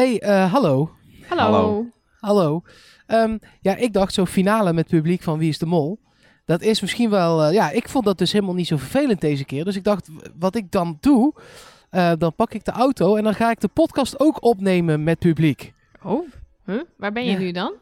Hey, eh, hallo. Hallo. Hallo. Hallo. Ehm, ja, ik dacht zo finale met publiek van Wie is de Mol. Dat is misschien wel... eh, ja, ik vond dat dus helemaal niet zo vervelend deze keer. Dus ik dacht, wat ik dan doe... eh, dan pak ik de auto en dan ga ik de podcast ook opnemen met publiek. Oh, huh? waar ben je Ja. nu dan?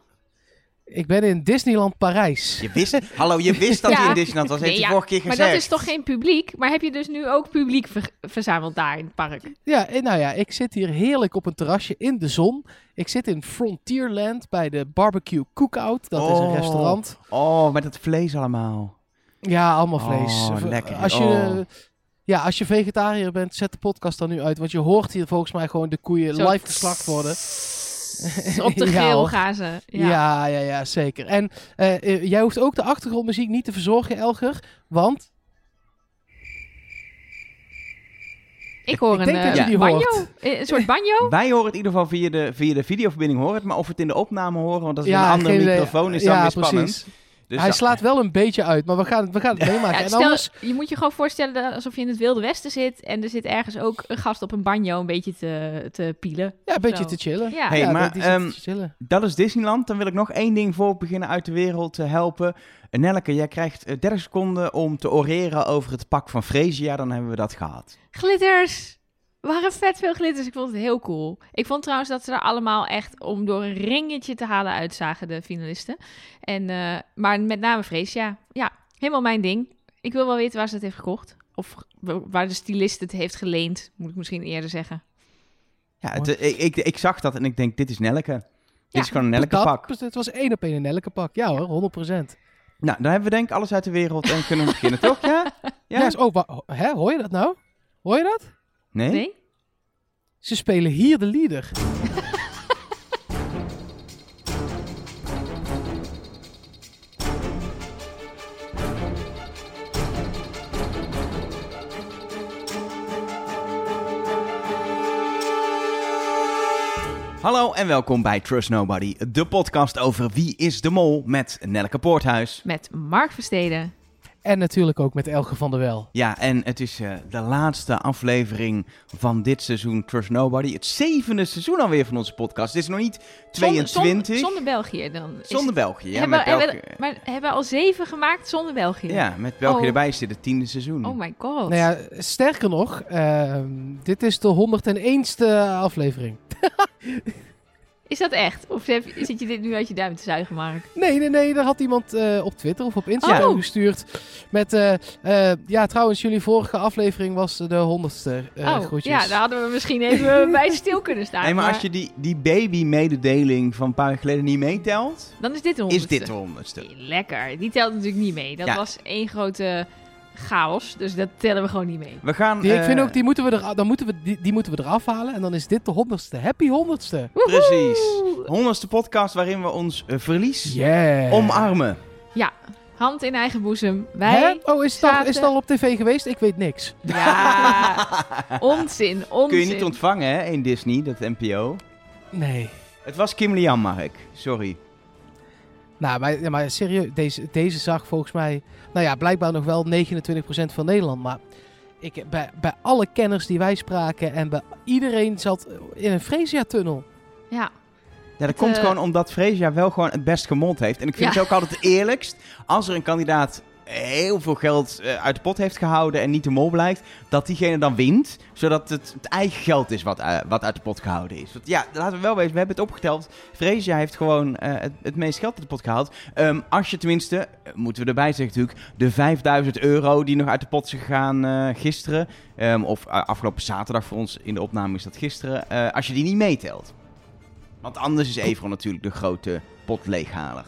Ik ben in Disneyland Parijs. Je wist, hallo, je wist dat Ja. hij in Disneyland was. Heeft Nee, hij ja, vorige keer Maar gezegd. dat is toch geen publiek? Maar heb je dus nu ook publiek ver- verzameld daar in het park? Ja, en nou ja, ik zit hier heerlijk op een terrasje in de zon. Ik zit in Frontierland bij de Barbecue Cookout. Dat is een Oh. restaurant. Oh, met dat vlees allemaal. Ja, allemaal vlees. Oh, lekker. Als je, Oh. ja, als je vegetariër bent, zet de podcast dan nu uit. Want je hoort hier volgens mij gewoon de koeien Zo- live geslacht worden. Op de hoor. gaan ze. Ja, Ja. ja, ja, zeker. En eh, eh, jij hoeft ook de achtergrondmuziek niet te verzorgen, Elger. Want Ik hoor Ik een denk dat eh, je die banjo. hoort. Een soort banjo. Wij horen het in ieder geval via de, via de videoverbinding horen het. Maar of we het in de opname horen, want dat is ja, een andere microfoon, is dan ja, weer spannend. precies. Dus Hij slaat wel een beetje uit, maar we gaan het, we gaan het meemaken. Ja, en stel, anders, je moet je gewoon voorstellen dat- alsof je in het Wilde Westen zit en er zit ergens ook een gast op een banjo een beetje te, te pielen. ja, een beetje Zo. te chillen. Ja. Hey, ja, maar, die ehm, te chillen. Dat is Disneyland. Dan wil ik nog één ding voor we beginnen uit de wereld te helpen. Eh, Nelleke, jij krijgt eh, 30 seconden om te oreren over het pak van Freesia. Dan hebben we dat gehad. Glitters! Waren vet veel glitters. Ik vond het heel cool. Ik vond trouwens dat ze er allemaal echt om door een ringetje te halen uitzagen, de finalisten. En, eh, maar met name Freesia. Ja, helemaal mijn ding. Ik wil wel weten waar ze het heeft gekocht. Of waar de stylist het heeft geleend, moet ik misschien eerder zeggen. Ja, het, eh, ik, ik, ik zag dat en ik denk, dit is Nelleke. Dit is gewoon een Nelleke Dat- pak. Het was één op één een Nelleke pak. Ja hoor, 100%. Nou, dan hebben we denk ik alles uit de wereld en kunnen we beginnen, toch? Ja? Ja, Ja? is- oh, ho- hè, hoor je dat nou? Hoor je dat? Nee? Nee? Ze spelen hier de leader. Hallo en welkom bij Trust Nobody, de podcast over wie is de mol met Nelleke Poorthuis. Met Mark Versteden. En natuurlijk ook met Elge van der Wel. Ja, en het is eh, de laatste aflevering van dit seizoen Trust Nobody. Het zevende seizoen alweer van onze podcast. Het is nog niet 22. Zonder, zonder, zonder België dan. Zonder het- België, ja. hebben, met we- hebben, België. we- maar hebben we al zeven gemaakt zonder België? Ja, met België Oh. erbij is dit het tiende seizoen. Oh my god. Nou ja, sterker nog, ehm, dit is de 101ste aflevering. Is dat echt? Of heb, zit je dit nu uit je duim te zuigen, Mark? Nee, nee, nee, daar had iemand eh, op Twitter of op Instagram Oh. gestuurd. Met, eh, eh, ja, trouwens, jullie vorige aflevering was de 100ste. eh oh, groetjes. ja, daar hadden we misschien even bij stil kunnen staan. nee, maar als je die, die baby-mededeling van een paar jaar geleden niet meetelt, Dan is dit de is honderdste. dit de honderdste. Lekker. Die telt natuurlijk niet mee. Dat Ja. was één grote chaos. Dus dat tellen we gewoon niet mee. We gaan... Die, ik vind eh, ook, die moeten we, er, dan moeten we, die, die moeten we eraf halen. En dan is dit de 100ste. Happy 100ste. Precies. Honderdste podcast waarin we ons eh, verlies Yeah. omarmen. Ja, hand in eigen boezem. Hè? Wij... Oh, is het, al, is het al op tv geweest? Ik weet niks. Ja, onzin, onzin. Kun je niet ontvangen, hè, in Disney, dat NPO. Nee. Het was Kim Lian, Mark. Sorry. Nou, maar, maar serieus, deze, deze zag volgens mij, nou ja, blijkbaar nog wel 29% van Nederland. Maar ik, bij, bij alle kenners die wij spraken en bij iedereen zat in een Freesia-tunnel. Ja, Ja, dat Het, komt eh, gewoon omdat Freesia wel gewoon het best gemond heeft. En ik vind Ja. het ook altijd het eerlijkst als er een kandidaat heel veel geld eh, uit de pot heeft gehouden en niet de mol blijkt, dat diegene dan wint, zodat het, het eigen geld is wat, eh, wat uit de pot gehouden is. Want ja, laten we wel wezen, we hebben het opgeteld. Freesia heeft gewoon eh, het, het meest geld uit de pot gehaald. Ehm, als je tenminste, moeten we erbij zeggen natuurlijk, de 5000 euro die nog uit de pot is gegaan gisteren, ehm, of afgelopen zaterdag voor ons in de opname is dat gisteren, als je die niet meetelt. Want anders is Evron natuurlijk de grote pot leeghaler.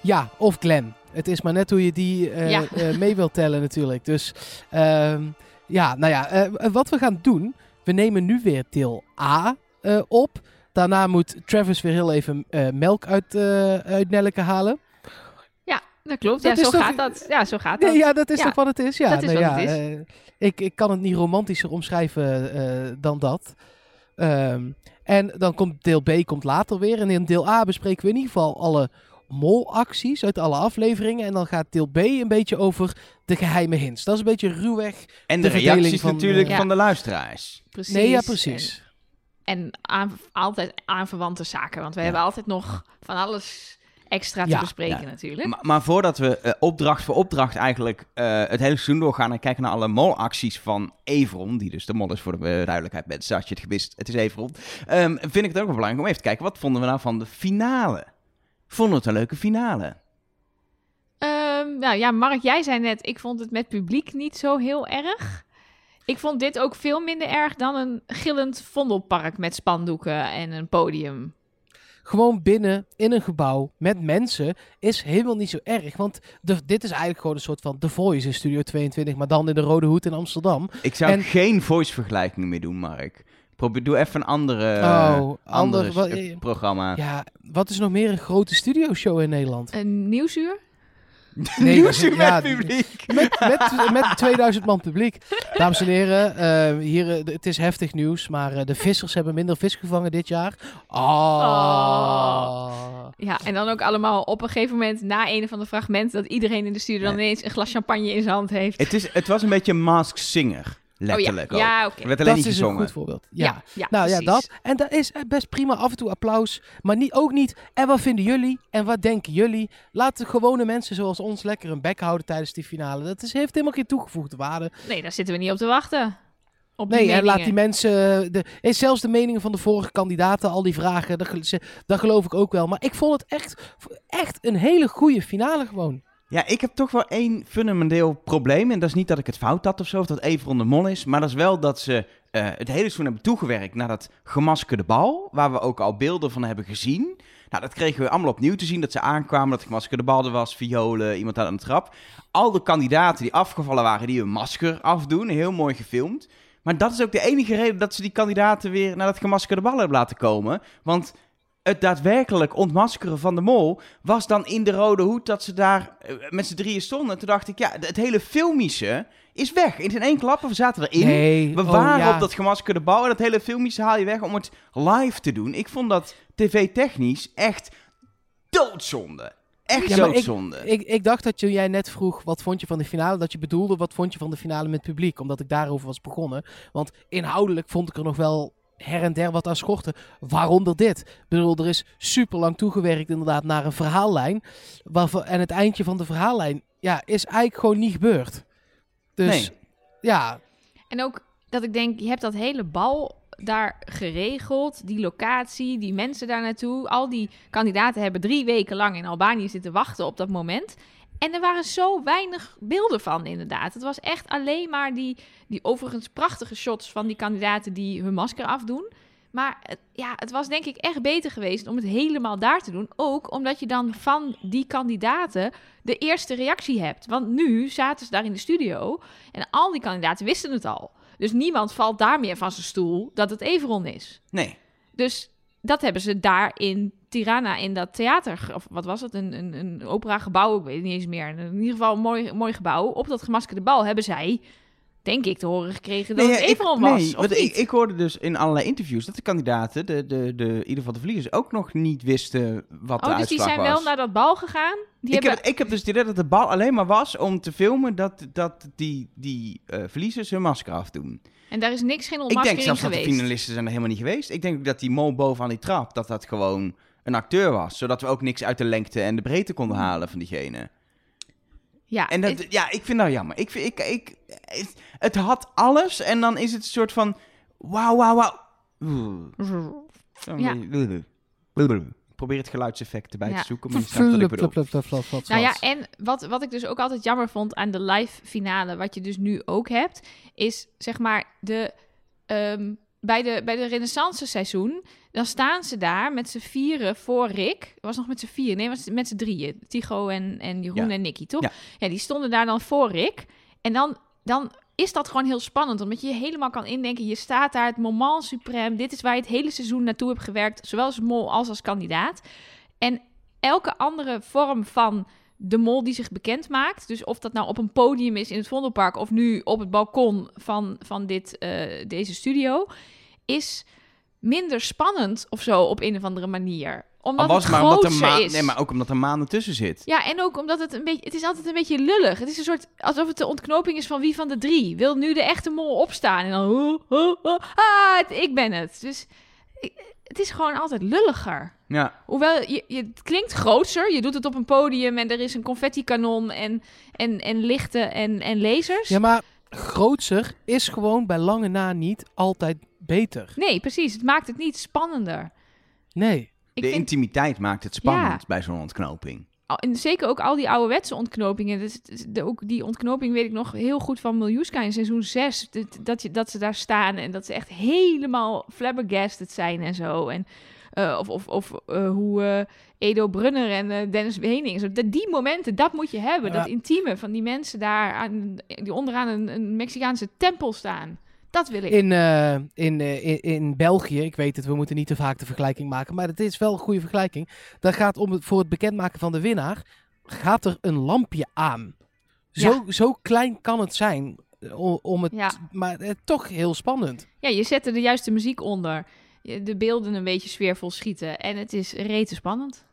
Ja, of Glen. Het is maar net hoe je die eh, Ja. eh, mee wilt tellen natuurlijk. Dus ehm, ja, nou ja, eh, wat we gaan doen, we nemen nu weer deel A op. Daarna moet Travis weer heel even melk uit, uit Nelleke halen. dat klopt. Dat ja, zo toch- gaat dat. Ja, zo gaat dat. Nee, ja, dat is Ja, toch wat het is? Ja, dat is nou wat ja, het is. ik, ik kan het niet romantischer omschrijven dan dat. Ehm, en dan komt deel B komt later weer. En in deel A bespreken we in ieder geval alle molacties uit alle afleveringen. En dan gaat deel B een beetje over de geheime hints. Dat is een beetje ruwweg. En de, reacties van, natuurlijk eh, van de luisteraars. Precies. Nee, ja, precies. En aan, altijd aanverwante zaken. Want we Ja. hebben altijd nog van alles extra te bespreken ja. natuurlijk. Maar, maar voordat we eh, opdracht voor opdracht eigenlijk eh, het hele seizoen doorgaan en kijken naar alle molacties van Everon, die dus de mol is voor de duidelijkheid mensen, als je het gemist, het is Everon, ehm, vind ik het ook wel belangrijk om even te kijken, wat vonden we nou van de finale? Vonden we het een leuke finale? Ehm, nou ja, Mark, jij zei net, ik vond het met publiek niet zo heel erg. Ik vond dit ook veel minder erg dan een gillend vondelpark met spandoeken en een podium. Gewoon binnen in een gebouw met mensen is helemaal niet zo erg. Want de, dit is eigenlijk gewoon een soort van The Voice in Studio 22, maar dan in de Rode Hoed in Amsterdam. Ik zou En- geen voice vergelijking meer doen, Mark. Probeer, doe even een andere, Oh, andere ander- wat- eh, programma. Ja, wat is nog meer een grote studioshow in Nederland? Een nieuwsuur? Nee, Nieuwsuur ja, met publiek. Met, met, met 2000 man publiek. Dames en heren, eh, hier, eh, het is heftig nieuws, maar eh, de vissers hebben minder vis gevangen dit jaar. Oh. Ja, en dan ook allemaal op een gegeven moment na een van de fragmenten dat iedereen in de studio dan Nee. ineens een glas champagne in zijn hand heeft. Het, is, het was een beetje Mask Singer, letterlijk oh ja, ook. ja oké. Er werd alleen Dat niet is een gezongen. goed voorbeeld. Ja. ja, Nou ja, dat. En dat is eh, best prima. Af en toe applaus. Maar niet, ook niet. En wat vinden jullie? En wat denken jullie? Laten gewone mensen zoals ons lekker een bek houden tijdens die finale. Dat is, heeft helemaal geen toegevoegde waarde. Nee, daar zitten we niet op te wachten. Op die Nee, en laat die mensen. De, en zelfs de meningen van de vorige kandidaten, al die vragen, dat, dat geloof ik ook wel. Maar ik vond het echt, echt een hele goede finale gewoon. Ja, ik heb toch wel één fundamenteel probleem. En dat is niet dat ik het fout had of zo, of dat Everon de mol is. Maar dat is wel dat ze eh, het hele seizoen hebben toegewerkt naar dat gemaskerde bal. Waar we ook al beelden van hebben gezien. Nou, dat kregen we allemaal opnieuw te zien. Dat ze aankwamen, dat de gemaskerde bal er was, violen, iemand aan de trap. Al de kandidaten die afgevallen waren, die hun masker afdoen. Heel mooi gefilmd. Maar dat is ook de enige reden dat ze die kandidaten weer naar dat gemaskerde bal hebben laten komen. Want het daadwerkelijk ontmaskeren van de mol was dan in de rode hoed dat ze daar eh, met z'n drieën stonden. Toen dacht ik, ja, het hele filmische is weg. In één klap, we zaten erin. Nee, We oh, waren ja. op dat gemaskerde bal en dat hele filmische haal je weg om het live te doen. Ik vond dat tv-technisch echt doodzonde. Echt Ja, ik- doodzonde. Ik, ik dacht dat je, jij net vroeg, wat vond je van de finale? Dat je bedoelde, wat vond je van de finale met publiek? Omdat ik daarover was begonnen. Want inhoudelijk vond ik er nog wel her en der wat aan schorten. Waaronder dit. Ik bedoel, er is super lang toegewerkt inderdaad naar een verhaallijn. Waarvan, en het eindje van de verhaallijn ja, is eigenlijk gewoon niet gebeurd. Dus Nee. ja, En ook dat ik denk, je hebt dat hele bal daar geregeld, die locatie, die mensen daar naartoe. Al die kandidaten hebben drie weken lang in Albanië zitten wachten op dat moment. En er waren zo weinig beelden van, inderdaad. Het was echt alleen maar die, die overigens prachtige shots van die kandidaten die hun masker afdoen. Maar het, ja, het was denk ik echt beter geweest om het helemaal daar te doen. Ook omdat je dan van die kandidaten de eerste reactie hebt. Want nu zaten ze daar in de studio en al die kandidaten wisten het al. Dus niemand valt daar meer van zijn stoel dat het Everon is. Nee. Dus dat hebben ze daar in Tirana, in dat theater, of wat was het, een, een, een operagebouw, ik weet het niet eens meer. In ieder geval een mooi, mooi gebouw. Op dat gemaskerde bal hebben zij, denk ik, te horen gekregen dat Nee, het Everon was. nee, want ik, ik hoorde dus in allerlei interviews dat de kandidaten, de, de, de, in ieder geval de verliezers, ook nog niet wisten wat de oh, dus die uitslag zijn was. wel naar dat bal gegaan? Die ik, hebben... heb, ik heb dus het idee dat de bal alleen maar was om te filmen dat, dat die, die eh, verliezers hun masker afdoen. En daar is niks, geen Ik denk ontmaskering zelfs dat de geweest. finalisten zijn er helemaal niet geweest. Ik denk ook dat die mol bovenaan die trap, dat dat gewoon een acteur was. Zodat we ook niks uit de lengte en de breedte konden halen van diegene. Ja, En dat, het- ja, ik vind dat jammer. Ik, vind- ik, ik, het, had alles en dan is het een soort van... Wauw, wauw, wauw. Ja. probeer het geluidseffect erbij Ja. te zoeken, maar je snapt wat ik bedoel. Nou ja, en wat, wat ik dus ook altijd jammer vond aan de live finale, wat je dus nu ook hebt, is zeg maar de. ehm, bij de, bij de Renaissance seizoen, dan staan ze daar met z'n vieren voor Rick. Was nog met z'n vieren, nee, was met z'n drieën. Tigo en, en Jeroen Ja. en Nicky, toch? Ja. Ja. die stonden daar dan voor Rick. En dan, dan is dat gewoon heel spannend, omdat je je helemaal kan indenken. Je staat daar, het moment suprême. Dit is waar je het hele seizoen naartoe hebt gewerkt, zowel als mol als als kandidaat. En elke andere vorm van de mol die zich bekend maakt. Dus of dat nou op een podium is in het Vondelpark of nu op het balkon van, van dit, eh, deze studio, is minder spannend of zo op een of andere manier. Omdat Al was het maar omdat er grootser ma- is. Nee, maar ook omdat er maanden tussen zit. Ja, en ook omdat het een beetje... Het is altijd een beetje lullig. Het is een soort... Alsof het de ontknoping is van wie van de drie. Wil nu de echte mol opstaan? En dan... oh, ah, het- ik ben het. Dus het is gewoon altijd lulliger. Ja, Hoewel, je, je, het klinkt grootser. Je doet het op een podium en er is een confetti-kanon en, en, en lichten en, en lasers. Ja, maar grootser is gewoon bij lange na niet altijd beter. Nee, precies. Het maakt het niet spannender. Nee. Ik de vind, intimiteit maakt het spannend Ja. bij zo'n ontknoping. al- en zeker ook al die ouderwetse ontknopingen. Dus, de, ook die ontknoping weet ik nog heel goed van Miljuska in seizoen 6. Dat, dat, je, dat ze daar staan en dat ze echt helemaal flabbergasted zijn en zo. En, eh, of of, of eh, hoe eh, Edo Brunner en eh, Dennis dat- die momenten, dat moet je hebben. Ja. Dat intieme van die mensen daar aan, die onderaan een, een Mexicaanse tempel staan. Dat wil ik. In, eh, in, eh, in, in België, ik weet het, we moeten niet te vaak de vergelijking maken, maar het is wel een goede vergelijking. Dat gaat om het, voor het bekendmaken van de winnaar, gaat er een lampje aan. Zo, zo klein kan het zijn, om, het, Ja. maar eh, toch heel spannend. Ja, je zet er de juiste muziek onder. De beelden een beetje sfeervol schieten. En het is rete spannend.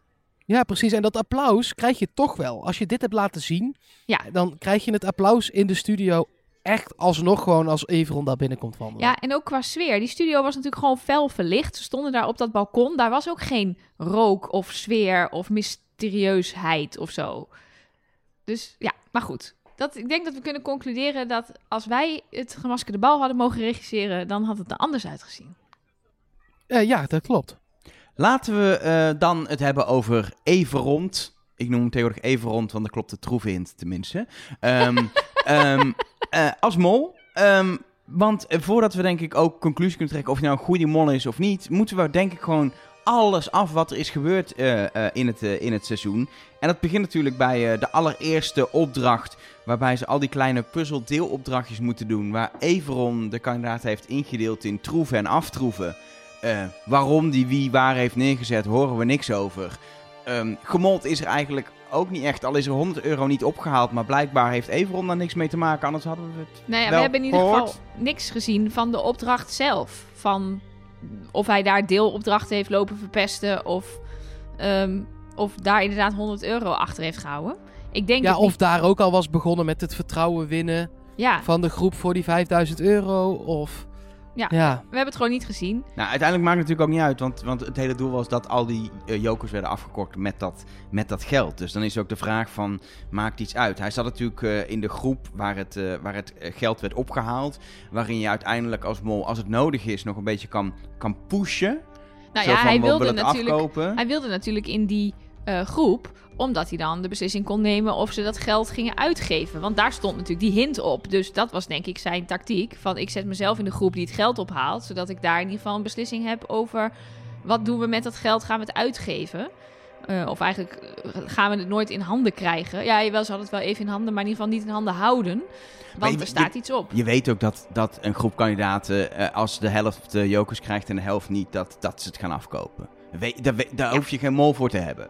Ja, precies. En dat applaus krijg je toch wel. Als je dit hebt laten zien, Ja. dan krijg je het applaus in de studio echt alsnog gewoon als Everon daar binnenkomt wandelen. Ja, en ook qua sfeer. Die studio was natuurlijk gewoon fel verlicht. Ze stonden daar op dat balkon. Daar was ook geen rook of sfeer of mysterieusheid of zo. Dus ja, maar goed. Dat, ik denk dat we kunnen concluderen dat als wij het gemaskerde bal hadden mogen regisseren, dan had het er anders uitgezien. Eh, ja dat klopt. Laten we eh, dan het hebben over Everond. Ik noem hem tegenwoordig Everond, want daar klopt de troef in, tenminste. Ehm, ehm, eh, als mol. Ehm, want voordat we denk ik ook conclusie kunnen trekken of hij nou een goede mol is of niet, moeten we denk ik gewoon alles af wat er is gebeurd eh, in, het, in het seizoen. En dat begint natuurlijk bij de allereerste opdracht, waarbij ze al die kleine puzzeldeelopdrachtjes moeten doen, waar Everon de kandidaat heeft ingedeeld in troeven en aftroeven. Eh, waarom die wie waar heeft neergezet, horen we niks over. Ehm gemold is er eigenlijk ook niet echt. Al is er 100 euro niet opgehaald, maar blijkbaar heeft Everon daar niks mee te maken. Anders hadden we het. Nou ja, we hebben in ieder gehoord. geval niks gezien van de opdracht zelf. Van of hij daar deelopdrachten heeft lopen verpesten of, ehm, of daar inderdaad 100 euro achter heeft gehouden. Ik denk Ja, of niet. daar ook al was begonnen met het vertrouwen winnen Ja, van de groep voor die 5000 euro. Of Ja. ja. we hebben het gewoon niet gezien. Nou, uiteindelijk maakt het natuurlijk ook niet uit. Want, want het hele doel was dat al die eh, jokers werden afgekort met dat, met dat geld. Dus dan is ook de vraag van, maakt iets uit? Hij zat natuurlijk eh, in de groep waar het, eh, waar het geld werd opgehaald. Waarin je uiteindelijk als mol, als het nodig is, nog een beetje kan, kan pushen. Nou Zo ja, van, hij we wilde, natuurlijk, afkopen. hij wilde natuurlijk in die eh, groep, omdat hij dan de beslissing kon nemen of ze dat geld gingen uitgeven. Want daar stond natuurlijk die hint op. Dus dat was denk ik zijn tactiek. Van ik zet mezelf in de groep die het geld ophaalt, zodat ik daar in ieder geval een beslissing heb over wat doen we met dat geld, gaan we het uitgeven? Eh, of eigenlijk eh, gaan we het nooit in handen krijgen. Ja, jawel, ze hadden het wel even in handen, maar in ieder geval niet in handen houden. Want je- er staat iets op. Je weet ook dat, dat een groep kandidaten, eh, als de helft de jokers krijgt en de helft niet, dat, dat ze het gaan afkopen. We, daar we- daar Ja. hoef je geen mol voor te hebben.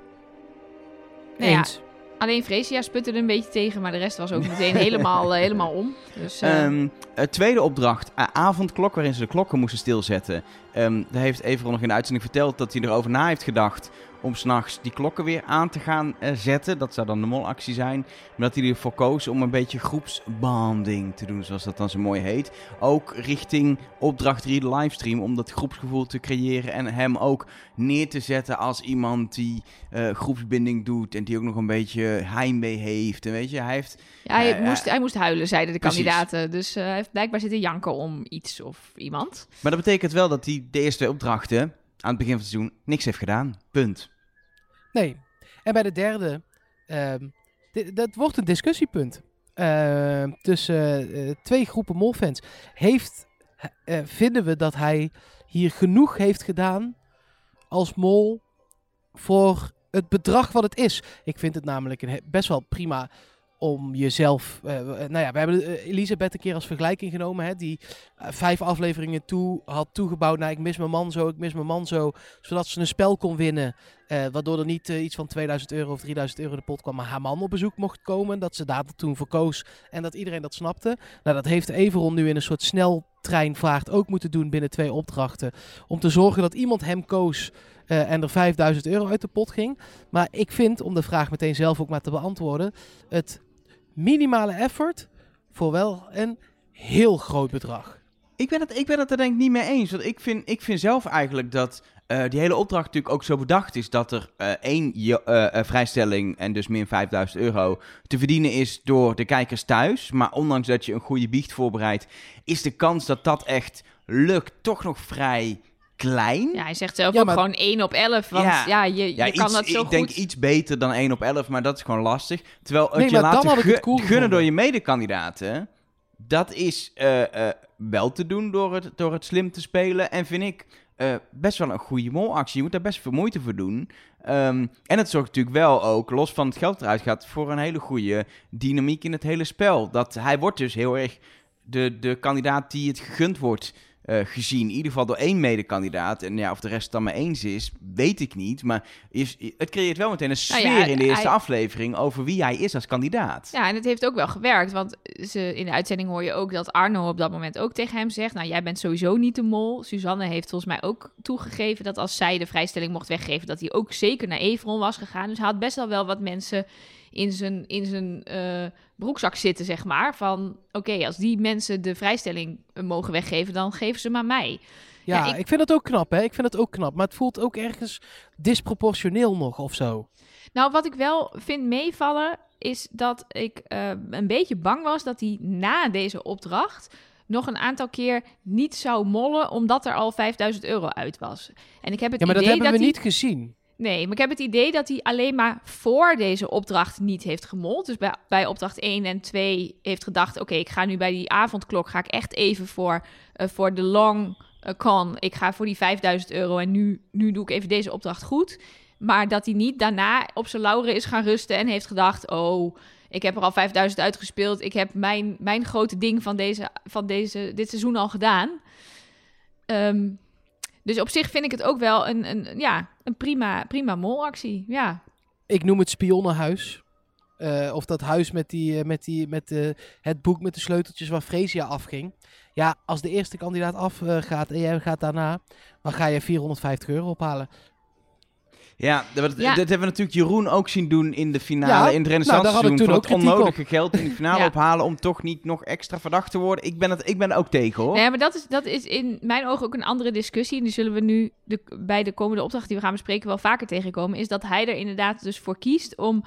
Nou ja, Eens. Alleen Freesia sputte er een beetje tegen, maar de rest was ook meteen helemaal, eh, helemaal om. Dus, eh, Ehm, eh, tweede opdracht, eh, avondklok, waarin ze de klokken moesten stilzetten. Ehm daar heeft Everon nog in de uitzending verteld dat hij erover na heeft gedacht om s'nachts die klokken weer aan te gaan eh, zetten. Dat zou dan de molactie zijn. Maar dat hij ervoor koos om een beetje groepsbanding te doen, zoals dat dan zo mooi heet. Ook richting opdracht 3, de livestream, om dat groepsgevoel te creëren en hem ook neer te zetten als iemand die eh, groepsbinding doet en die ook nog een beetje heimwee heeft. En weet je, hij heeft ja, hij, eh, moest, hij moest huilen, zeiden de precies. kandidaten. Dus hij heeft blijkbaar zitten janken om iets of iemand. Maar dat betekent wel dat hij de eerste opdrachten aan het begin van het seizoen niks heeft gedaan. Punt. Nee. En bij de derde, ehm, dat wordt een discussiepunt. Ehm, tussen eh, twee groepen molfans. Heeft, eh, vinden we dat hij hier genoeg heeft gedaan als mol voor het bedrag wat het is? Ik vind het namelijk een, best wel prima om jezelf... eh, w- nou ja, we hebben eh, Elisabeth een keer als vergelijking genomen. Hè, die eh, vijf afleveringen toe had toegebouwd naar ik mis mijn man zo, ik mis mijn man zo. Zodat ze een spel kon winnen. Eh, waardoor er niet eh, iets van 2000 euro of 3000 euro in de pot kwam, maar haar man op bezoek mocht komen. Dat ze daar toen voor koos en dat iedereen dat snapte. Nou, dat heeft Everon nu in een soort sneltreinvaart ook moeten doen binnen twee opdrachten. Om te zorgen dat iemand hem koos eh, en er 5000 euro uit de pot ging. Maar ik vind, om de vraag meteen zelf ook maar te beantwoorden, het minimale effort voor wel een heel groot bedrag. Ik ben het, ik ben het er denk ik niet mee eens. Want ik vind, ik vind zelf eigenlijk dat eh, die hele opdracht natuurlijk ook zo bedacht is dat er eh, één eh, vrijstelling en dus min 5000 euro te verdienen is door de kijkers thuis. Maar ondanks dat je een goede biecht voorbereidt, is de kans dat dat echt lukt toch nog vrij klein. Ja, hij zegt zelf Ja, ook maar- gewoon 1 op 11. Want Ja. ja, je, Ja, je kan iets- dat zo ik denk iets beter dan 1 op 11, maar dat is gewoon lastig. Terwijl het Nee, je laten het gu- cool gunnen gevonden. door je medekandidaten, dat is eh, eh, wel te doen door het, door het slim te spelen. En vind ik eh, best wel een goede molactie. Je moet daar best veel moeite voor doen. Ehm, en het zorgt natuurlijk wel ook, los van het geld eruit gaat, voor een hele goede dynamiek in het hele spel. Dat hij wordt dus heel erg de, de kandidaat die het gegund wordt eh, gezien. In ieder geval door één medekandidaat. En ja, of de rest het dan maar eens is, weet ik niet. Maar is, het creëert wel meteen een Nou sfeer ja, in de eerste hij- aflevering over wie hij is als kandidaat. Ja, en het heeft ook wel gewerkt. Want ze, in de uitzending hoor je ook dat Arno op dat moment ook tegen hem zegt... nou, jij bent sowieso niet de mol. Suzanne heeft volgens mij ook toegegeven dat als zij de vrijstelling mocht weggeven... dat hij ook zeker naar Everon was gegaan. Dus hij had best wel wel wat mensen in zijn, in zijn eh, broekzak zitten, zeg maar. Van, oké, als die mensen de vrijstelling eh, mogen weggeven... dan geven ze maar mij. Ja, Ja, ik- ik... vind het ook knap, hè. Ik vind het ook knap. Maar het voelt ook ergens disproportioneel nog of zo. Nou, wat ik wel vind meevallen, is dat ik eh, een beetje bang was dat hij na deze opdracht nog een aantal keer niet zou mollen, omdat er al 5000 euro uit was. En ik heb het Ja, maar dat hebben we niet gezien. Nee, maar ik heb het idee dat hij alleen maar voor deze opdracht niet heeft gemold. Dus bij, bij opdracht 1 en 2 heeft gedacht... oké, ik ga nu bij die avondklok ga ik echt even voor, eh, voor de long eh, con. Ik ga voor die 5000 euro en nu, nu doe ik even deze opdracht goed. Maar dat hij niet daarna op zijn lauren is gaan rusten en heeft gedacht... oh, ik heb er al 5000 uitgespeeld. Ik heb mijn, mijn grote ding van, deze, van deze, dit seizoen al gedaan. Ehm, dus op zich vind ik het ook wel een, een, ja, een prima, prima molactie. Ja. Ik noem het spionnenhuis. Eh, of dat huis met, die, eh, met, die, met eh, het boek met de sleuteltjes waar Fresia afging. Ja, als de eerste kandidaat afgaat en jij gaat daarna, dan ga je 450 euro ophalen. Ja, dat, dat Ja. hebben we natuurlijk Jeroen ook zien doen in de finale. Ja, in het nou, renaissance ik seizoen. het onnodige geld in de finale Ja. ophalen om toch niet nog extra verdacht te worden. Ik ben, het, ik ben er ook tegen hoor. Nee, maar dat is, dat is in mijn ogen ook een andere discussie. En die zullen we nu de, bij de komende opdracht die we gaan bespreken wel vaker tegenkomen. Is dat hij er inderdaad dus voor kiest om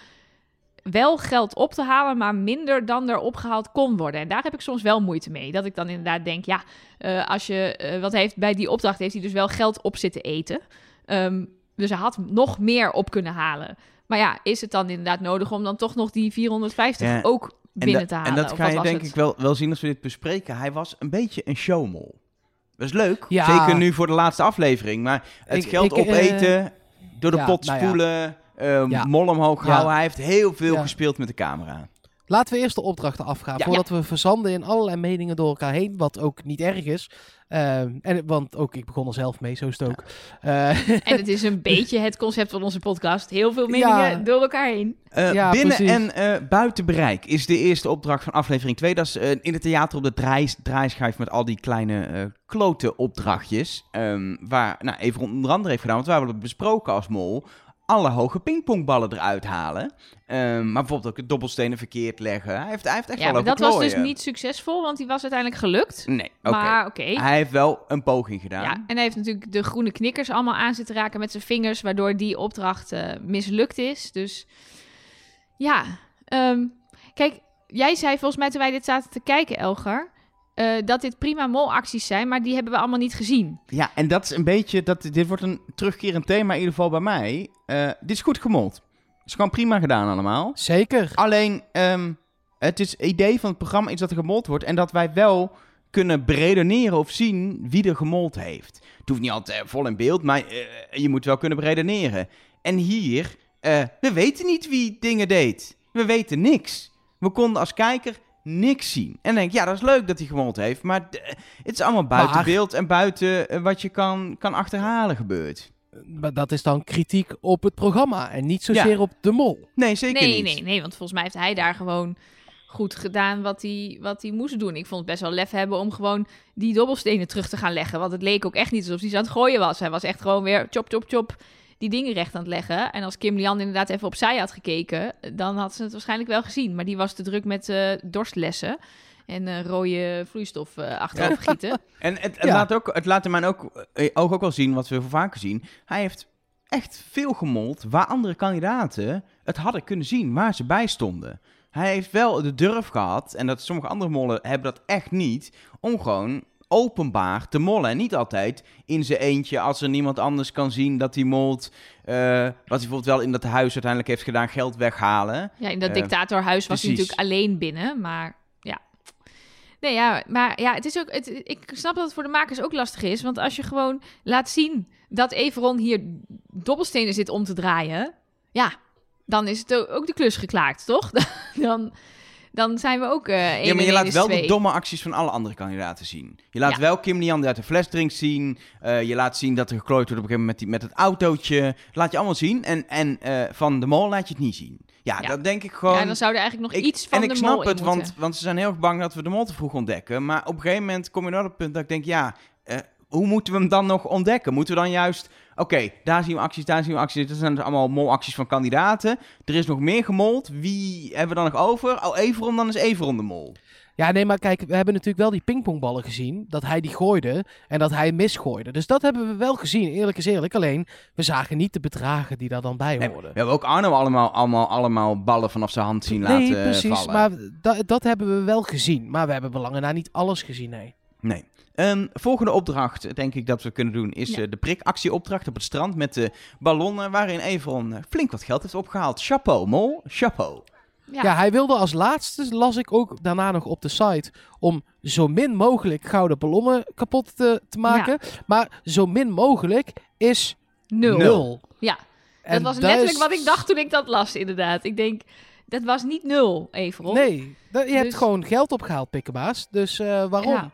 wel geld op te halen, maar minder dan er opgehaald kon worden. En daar heb ik soms wel moeite mee. Dat ik dan inderdaad denk, ja, eh, als je, eh, wat heeft bij die opdracht, heeft hij dus wel geld op zitten eten. Ehm, dus hij had nog meer op kunnen halen. Maar ja, is het dan inderdaad nodig om dan toch nog die 450 Ja, ook binnen en, te halen? en dat ga je denk het? ik wel, wel zien als we dit bespreken. Hij was een beetje een showmol. Dat is leuk. Ja. Zeker nu voor de laatste aflevering. Maar het Ik- geld ik, eh, opeten, door de ja, pot nou ja. spoelen, eh, Ja. mol omhoog Ja. houden. Hij heeft heel veel Ja. gespeeld met de camera. Laten we eerst de opdrachten afgaan, Ja. voordat we verzanden in allerlei meningen door elkaar heen, wat ook niet erg is. Ehm, en, want ook ik begon er zelf mee, zo is het ook. Eh, En het is een beetje het concept van onze podcast. Heel veel meningen Ja. door elkaar heen. Eh, Ja, binnen precies. en eh, buiten bereik is de eerste opdracht van aflevering 2. Dat is eh, in het theater op de draai, draaischijf met al die kleine eh klote opdrachtjes. Ehm, waar, nou, even onder andere heeft gedaan, want we hebben het besproken als mol. Alle hoge pingpongballen eruit halen. Ehm, maar bijvoorbeeld ook het dobbelstenen verkeerd leggen. Hij heeft, hij heeft echt Ja, wel maar dat was dus niet succesvol, want die was uiteindelijk gelukt. Nee, oké. Maar oké. Hij heeft wel een poging gedaan. Ja, en hij heeft natuurlijk de groene knikkers allemaal aan zitten raken met zijn vingers, waardoor die opdracht eh, mislukt is. Dus ja, ehm, kijk, jij zei volgens mij toen wij dit zaten te kijken, Elgar, eh, dat dit prima molacties zijn, maar die hebben we allemaal niet gezien. Ja, en dat is een beetje, dat, dit wordt een terugkerend thema in ieder geval bij mij. Eh, dit is goed gemold. is gewoon prima gedaan allemaal. zeker. Alleen, ehm, het is, idee van het programma is dat er gemold wordt en dat wij wel kunnen beredeneren of zien wie er gemold heeft. Het hoeft niet altijd eh, vol in beeld, maar eh, je moet wel kunnen beredeneren. En hier, eh, we weten niet wie dingen deed. We weten niks. We konden als kijker niks zien. En denk ja, dat is leuk dat hij gemold heeft, maar het is allemaal buiten Maar- beeld en buiten eh, wat je kan, kan achterhalen gebeurt. Maar dat is dan kritiek op het programma en niet zozeer Ja. op de mol. Nee, zeker nee, niet. nee, nee, want volgens mij heeft hij daar gewoon goed gedaan wat hij, wat hij moest doen. Ik vond het best wel lef hebben om gewoon die dobbelstenen terug te gaan leggen. Want het leek ook echt niet alsof hij ze aan het gooien was. Hij was echt gewoon weer chop, chop, chop die dingen recht aan het leggen. En als Kim Lian inderdaad even opzij had gekeken, dan had ze het waarschijnlijk wel gezien. Maar die was te druk met eh, dorstlessen. En eh, rode vloeistof eh achterover gieten. En het, het Ja. laat ook, het laat mijn ook, oog ook wel zien, wat we veel vaker zien. Hij heeft echt veel gemold waar andere kandidaten het hadden kunnen zien, waar ze bij stonden. Hij heeft wel de durf gehad, en dat sommige andere mollen hebben dat echt niet, om gewoon openbaar te mollen. En niet altijd in zijn eentje, als er niemand anders kan zien dat hij molt. eh, wat hij bijvoorbeeld wel in dat huis uiteindelijk heeft gedaan, geld weghalen. Ja, in dat Eh, dictatorhuis was hij natuurlijk alleen binnen, maar ja. Nee, ja, maar ja, het is ook, het, ik snap dat het voor de makers ook lastig is, want als je gewoon laat zien dat Everon hier dobbelstenen zit om te draaien, ja, dan is het ook, ook de klus geklaard, toch? dan, dan zijn we ook eh één Ja, maar en je laat wel de domme acties van alle andere kandidaten zien. Je laat Ja. wel Kim Lian die uit de fles drinkt zien. Eh, je laat zien dat er geklooid wordt op een gegeven moment met, die, met het autootje. Laat je allemaal zien. En, en eh, van de mol laat je het niet zien. Ja, Ja. dat denk ik gewoon... Ja, dan zou er eigenlijk nog Ik- iets van en de ik mol snap in het, want, want ze zijn heel erg bang dat we de mol te vroeg ontdekken. Maar op een gegeven moment kom je naar het punt dat ik denk, ja, hoe moeten we hem dan nog ontdekken? Moeten we dan juist, oké, daar zien we acties, daar zien we acties. Dat zijn dus allemaal molacties van kandidaten. Er is nog meer gemold. Wie hebben we dan nog over? Oh, Everon, dan is Everon de mol. Ja, nee, maar kijk, we hebben natuurlijk wel die pingpongballen gezien. Dat hij die gooide en dat hij misgooide. Dus dat hebben we wel gezien, eerlijk is eerlijk. Alleen, we zagen niet de bedragen die daar dan bij Nee, hoorden. we hebben ook Arno allemaal, allemaal, allemaal ballen vanaf zijn hand zien laten nee, precies. vallen. Maar da- dat hebben we wel gezien. Maar we hebben belangen na niet alles gezien, nee. Nee. Een volgende opdracht, denk ik dat we kunnen doen, is Ja. eh, de prikactieopdracht op het strand met de ballonnen, waarin Everon eh, flink wat geld heeft opgehaald. Chapeau, mol, chapeau. Ja. Ja. hij wilde als laatste, las ik ook daarna nog op de site, om zo min mogelijk gouden ballonnen kapot te, te maken. Maar zo min mogelijk is Nul. nul. Ja, dat was daar letterlijk is- wat ik dacht toen ik dat las, inderdaad. Ik denk, dat was niet nul, Everon. Nee, je hebt Dus- gewoon geld opgehaald, pikkenbaas. Dus eh, waarom? Ja.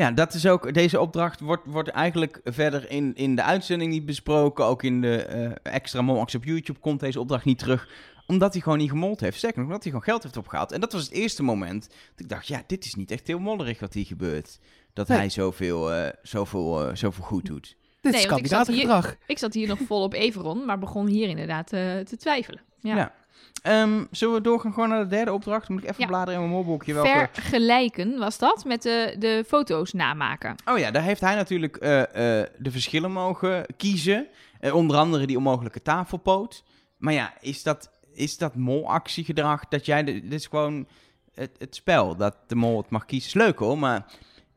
Ja, dat is ook, deze opdracht wordt, wordt eigenlijk verder in, in de uitzending niet besproken. Ook in de eh, extra molactie op YouTube komt deze opdracht niet terug. Omdat hij gewoon niet gemold heeft. Zeker nog, omdat hij gewoon geld heeft opgehaald. En dat was het eerste moment dat ik dacht, ja, dit is niet echt heel mollerig wat hier gebeurt. Dat Nee. hij zoveel, eh, zoveel, eh, zoveel goed doet. Dit Nee, is want ik zat kandidatengedrag. Ik zat hier nog vol op Everon, maar begon hier inderdaad eh, te twijfelen. Ja. Ja. Ehm, zullen we doorgaan gewoon naar de derde opdracht? Dan moet ik even Ja. bladeren in mijn molboekje. Welke... Vergelijken was dat met de, de foto's namaken. Oh ja, daar heeft hij natuurlijk eh, eh, de verschillen mogen kiezen. Eh, onder andere die onmogelijke tafelpoot. Maar ja, is dat, is dat molactiegedrag dat jij... de- dit is gewoon het, het spel, dat de mol het mag kiezen. Is leuk hoor, maar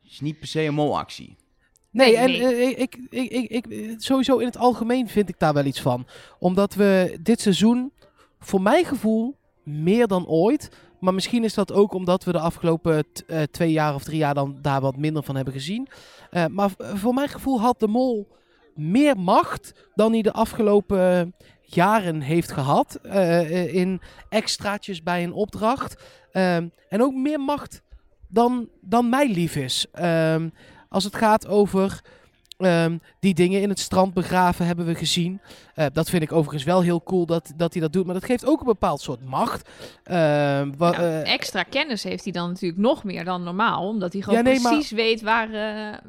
het is niet per se een molactie. Nee, en nee. ik, ik, ik, ik, sowieso in het algemeen vind ik daar wel iets van. Omdat we dit seizoen, voor mijn gevoel, meer dan ooit. Maar misschien is dat ook omdat we de afgelopen eh, twee jaar of drie jaar dan daar wat minder van hebben gezien. Eh, maar voor mijn gevoel had de mol meer macht dan hij de afgelopen jaren heeft gehad. eh, eh, in extraatjes bij een opdracht. Ehm, en ook meer macht dan, dan mij lief is. Ehm, als het gaat over ehm, die dingen in het strand begraven, hebben we gezien. Eh, dat vind ik overigens wel heel cool dat, dat hij dat doet. Maar dat geeft ook een bepaald soort macht. Ehm, Nou, eh, extra kennis heeft hij dan natuurlijk nog meer dan normaal, omdat hij gewoon Ja, nee, maar- precies weet waar, eh,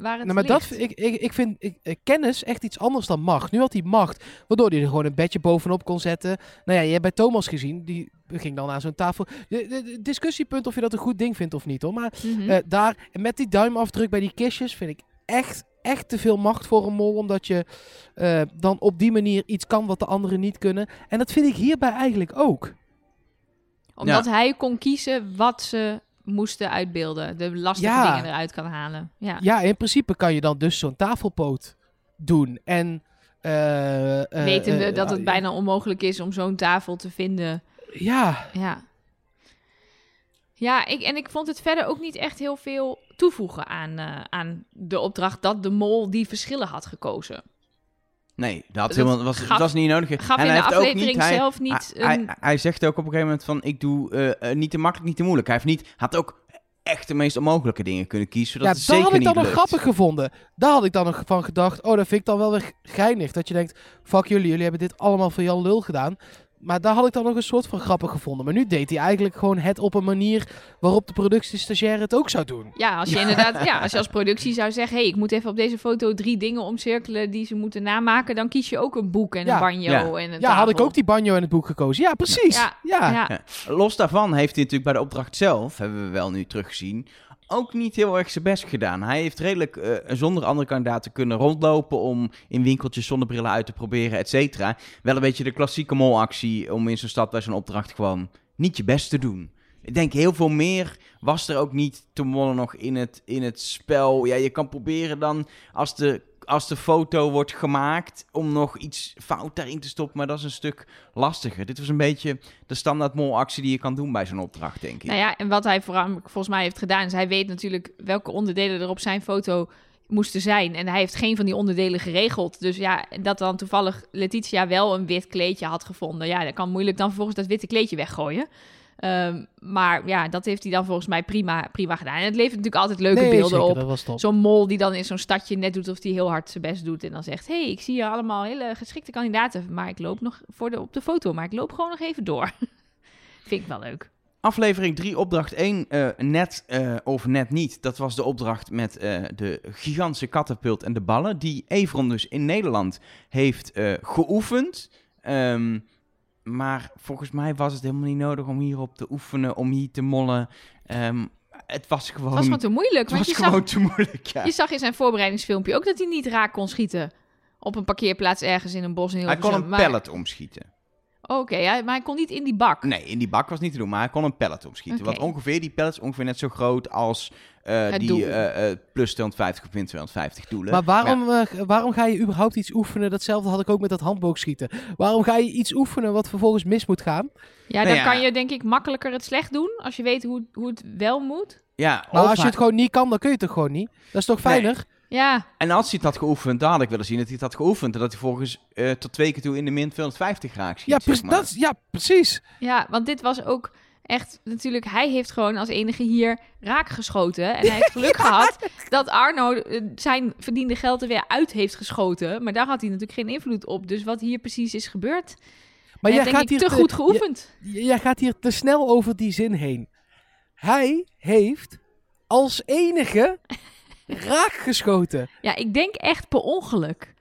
waar het nou, maar dat, ligt. ik, ik, ik vind ik, kennis echt iets anders dan macht. Nu had hij macht, waardoor hij er gewoon een bedje bovenop kon zetten. Nou ja, je hebt bij Thomas gezien, die ging dan aan zo'n tafel. De, de- de discussiepunt of je dat een goed ding vindt of niet hoor. Maar Mhm. Daar, met die duimafdruk bij die kistjes vind ik echt, echt te veel macht voor een mol. Omdat je eh, dan op die manier iets kan wat de anderen niet kunnen. En dat vind ik hierbij eigenlijk ook. Omdat hij kon kiezen wat ze moesten uitbeelden. De lastige Ja. dingen eruit kan halen. Ja. Ja, in principe kan je dan dus zo'n tafelpoot doen. En, eh, eh, Wetende eh, dat het bijna onmogelijk is om zo'n tafel te vinden. Ja, Ja. Ja, ik, en ik vond het verder ook niet echt heel veel toevoegen aan, eh, aan de opdracht dat de mol die verschillen had gekozen. Nee, dat, helemaal, was, gaf- dat was niet nodig. Gaf En in hij de heeft ook aflevering hij- zelf niet hij, een... hij, hij zegt ook op een gegeven moment van, ik doe eh, eh, niet te makkelijk, niet te moeilijk. Hij heeft niet, had ook echt de meest onmogelijke dingen kunnen kiezen, zodat ja het dat zeker had ik niet dan nog grappig gevonden. Daar had ik dan nog van gedacht. Oh, dat vind ik dan wel weer geinig. Dat je denkt, fuck jullie, jullie hebben dit allemaal voor Jan Lul gedaan. Maar daar had ik dan nog een soort van grappig gevonden. Maar nu deed hij eigenlijk gewoon het op een manier waarop de productiestagiaire het ook zou doen. Ja, als je inderdaad, ja, als je als productie zou zeggen, hey, ik moet even op deze foto drie dingen omcirkelen die ze moeten namaken, dan kies je ook een boek en Ja. een banjo Ja. en een Ja, had ik ook die banjo in het boek gekozen. Ja, precies. Ja, Ja, ja. Ja. Los daarvan heeft hij natuurlijk bij de opdracht zelf, hebben we wel nu teruggezien, ook niet heel erg zijn best gedaan. Hij heeft redelijk eh, zonder andere kandidaten kunnen rondlopen om in winkeltjes zonnebrillen uit te proberen, et cetera. Wel een beetje de klassieke molactie om in zo'n stad bij zo'n opdracht gewoon niet je best te doen. Ik denk heel veel meer was er ook niet te nog in het, in het spel. Ja, je kan proberen dan als de, als de foto wordt gemaakt om nog iets fout daarin te stoppen, maar dat is een stuk lastiger. Dit was een beetje de standaard molactie die je kan doen bij zo'n opdracht, denk ik. Nou ja, en wat hij vooral, volgens mij heeft gedaan, is hij weet natuurlijk welke onderdelen er op zijn foto moesten zijn. En hij heeft geen van die onderdelen geregeld. Dus ja, dat dan toevallig Letitia wel een wit kleedje had gevonden. Ja, dat kan moeilijk dan vervolgens dat witte kleedje weggooien. Ehm, maar ja, dat heeft hij dan volgens mij prima, prima gedaan. En het levert natuurlijk altijd leuke Nee, beelden zeker, op. dat was top. Zo'n mol die dan in zo'n stadje net doet of die heel hard zijn best doet. En dan zegt, hey, ik zie hier allemaal hele geschikte kandidaten. Maar ik loop nog voor de, op de foto, maar ik loop gewoon nog even door. Vind ik wel leuk. Aflevering 3, opdracht 1, eh, net eh, of net niet. Dat was de opdracht met eh, de gigantische katapult en de ballen. Die Evron dus in Nederland heeft eh, geoefend. Ehm, maar volgens mij was het helemaal niet nodig om hierop te oefenen, om hier te mollen. Ehm, het was gewoon, Het was gewoon te moeilijk. het was je gewoon zag, te moeilijk. Ja. je zag in zijn voorbereidingsfilmpje ook dat hij niet raak kon schieten. Op een parkeerplaats ergens in een bos in Hij kon een Maar- pallet omschieten. Oké, maar hij kon niet in die bak. Nee, in die bak was niet te doen, maar hij kon een pallet omschieten. Oké. Want ongeveer die pallets ongeveer net zo groot als eh, die eh, eh, plus 250 of min 250 doelen. Maar waarom, waarom ga je überhaupt iets oefenen? Datzelfde had ik ook met dat handboogschieten. Waarom ga je iets oefenen wat vervolgens mis moet gaan? Ja, Nou dan ja. kan je denk ik makkelijker het slecht doen. Als je weet hoe, hoe het wel moet. Ja, Maar als je het gewoon niet kan, dan kun je het toch gewoon niet? Dat is toch Nee. fijner? Ja, En als hij het had geoefend, dan had ik willen zien dat hij het had geoefend. En dat hij volgens eh, tot twee keer toe in de min 250 raak schiet. Ja, zeg pre- maar. dat, is- ja, precies. ja, want dit was ook echt natuurlijk... Hij heeft gewoon als enige hier raak geschoten. En hij heeft geluk gehad dat Arno eh, zijn verdiende geld er weer uit heeft geschoten. Maar daar had hij natuurlijk geen invloed op. Dus wat hier precies is gebeurd... Maar hij jij gaat, hier te goed geoefend. jij gaat hier te snel over die zin heen. Hij heeft als enige raak geschoten. Ja, ik denk echt per ongeluk.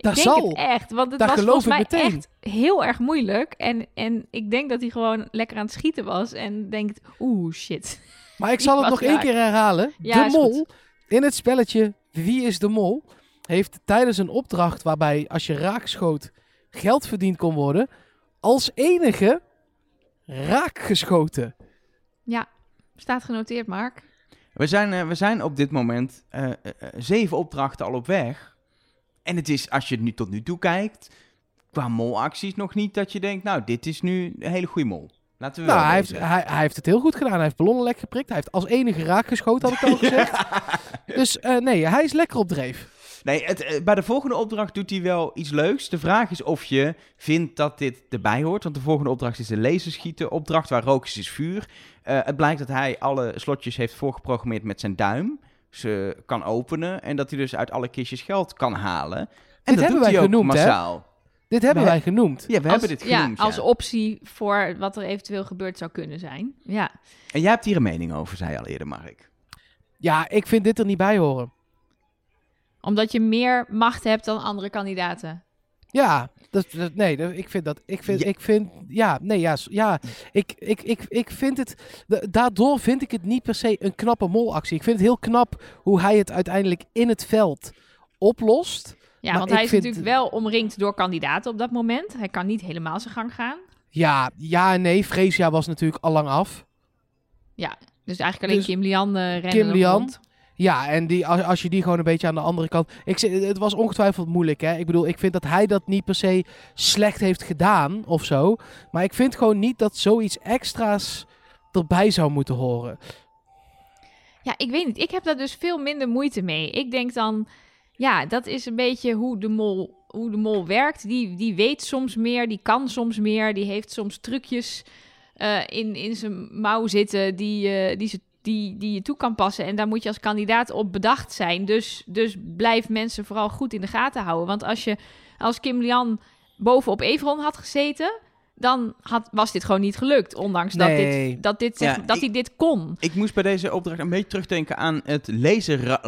Ik Dat denk zal. het echt, want het was geloof volgens mij meteen. echt heel erg moeilijk. En, en ik denk dat hij gewoon lekker aan het schieten was en denkt, oeh, shit. Maar ik zal het nog één keer herhalen. Ja, de mol in het spelletje Wie is de Mol heeft tijdens een opdracht waarbij als je raak schoot geld verdiend kon worden, als enige raak geschoten. Ja, staat genoteerd, Mark. We, zijn, eh, we zijn op dit moment eh, eh, eh, zeven opdrachten al op weg. En het is, als je nu tot nu toe kijkt, qua molacties nog niet dat je denkt, nou, dit is nu een hele goede mol. Laten we Nou, wel hij heeft, hij, hij heeft het heel goed gedaan. Hij heeft ballonnen lek geprikt. Hij heeft als enige raak geschoten, had ik al gezegd. Dus eh, nee, hij is lekker op dreef. Nee, het, eh, bij de volgende opdracht doet hij wel iets leuks. De vraag is of je vindt dat dit erbij hoort. Want de volgende opdracht is de laserschieten opdracht, waar rook is, is vuur. Eh, het blijkt dat hij alle slotjes heeft voorgeprogrammeerd met zijn duim. Ze kan openen en dat hij dus uit alle kistjes geld kan halen. En dat hebben doet wij hij ook genoemd, hè? massaal. Dit hebben We- wij genoemd. Ja, we als, hebben dit genoemd. Ja, als optie voor wat er eventueel gebeurd zou kunnen zijn. Ja, En jij hebt hier een mening over, zei je al eerder, Mark. Ja, ik vind dit er niet bij horen. omdat je meer macht hebt dan andere kandidaten. Ja, dat, dat- nee, dat- ik vind dat. Ik vind, Ja. ik vind, ja, nee, ja, ja. Ik, ik, ik, ik vind het. da- Daardoor vind ik het niet per se een knappe molactie. Ik vind het heel knap hoe hij het uiteindelijk in het veld oplost. Ja, want hij is vind- natuurlijk wel omringd door kandidaten op dat moment. Hij kan niet helemaal zijn gang gaan. Ja, ja en nee. Freesia was natuurlijk al lang af. Dus eigenlijk alleen Dus Kim Lian eh rennen Kim Lian. rond. Ja, en die, als, als je die gewoon een beetje aan de andere kant. Ik, het was ongetwijfeld moeilijk, hè? Ik bedoel, ik vind dat hij dat niet per se slecht heeft gedaan of zo. Maar ik vind gewoon niet dat zoiets extra's erbij zou moeten horen. Ja, ik weet niet. Ik heb daar dus veel minder moeite mee. Ik denk dan, ja, dat is een beetje hoe de mol, hoe de mol werkt. Die, die weet soms meer, die kan soms meer, die heeft soms trucjes eh, in, in zijn mouw zitten die, eh, die, ze, die, die je toe kan passen. En daar moet je als kandidaat op bedacht zijn. Dus, dus blijf mensen vooral goed in de gaten houden. Want als je als Kim Lian bovenop Everon had gezeten, dan had, was dit gewoon niet gelukt. Ondanks dat, dit, dat, dit, zeg- Ja, dat ik- hij dit kon. Ik moest bij deze opdracht een beetje terugdenken aan het, laser,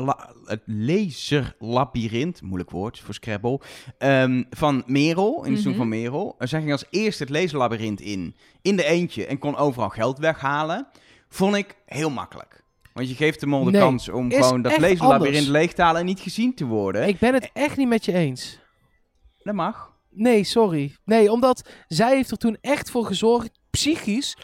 het laserlabyrinth, moeilijk woord voor Scrabble, ehm, van Merel, in seizoen Mhm. van Merel. Zij ging als eerste het laserlabyrinth in, in de eentje en kon overal geld weghalen. Vond ik heel makkelijk. Want je geeft de mol de Nee, kans om gewoon dat anders. leeg te halen en niet gezien te worden. Ik ben het echt niet met je eens. Dat mag. Nee, sorry. Nee, omdat zij heeft er toen echt voor gezorgd, psychisch,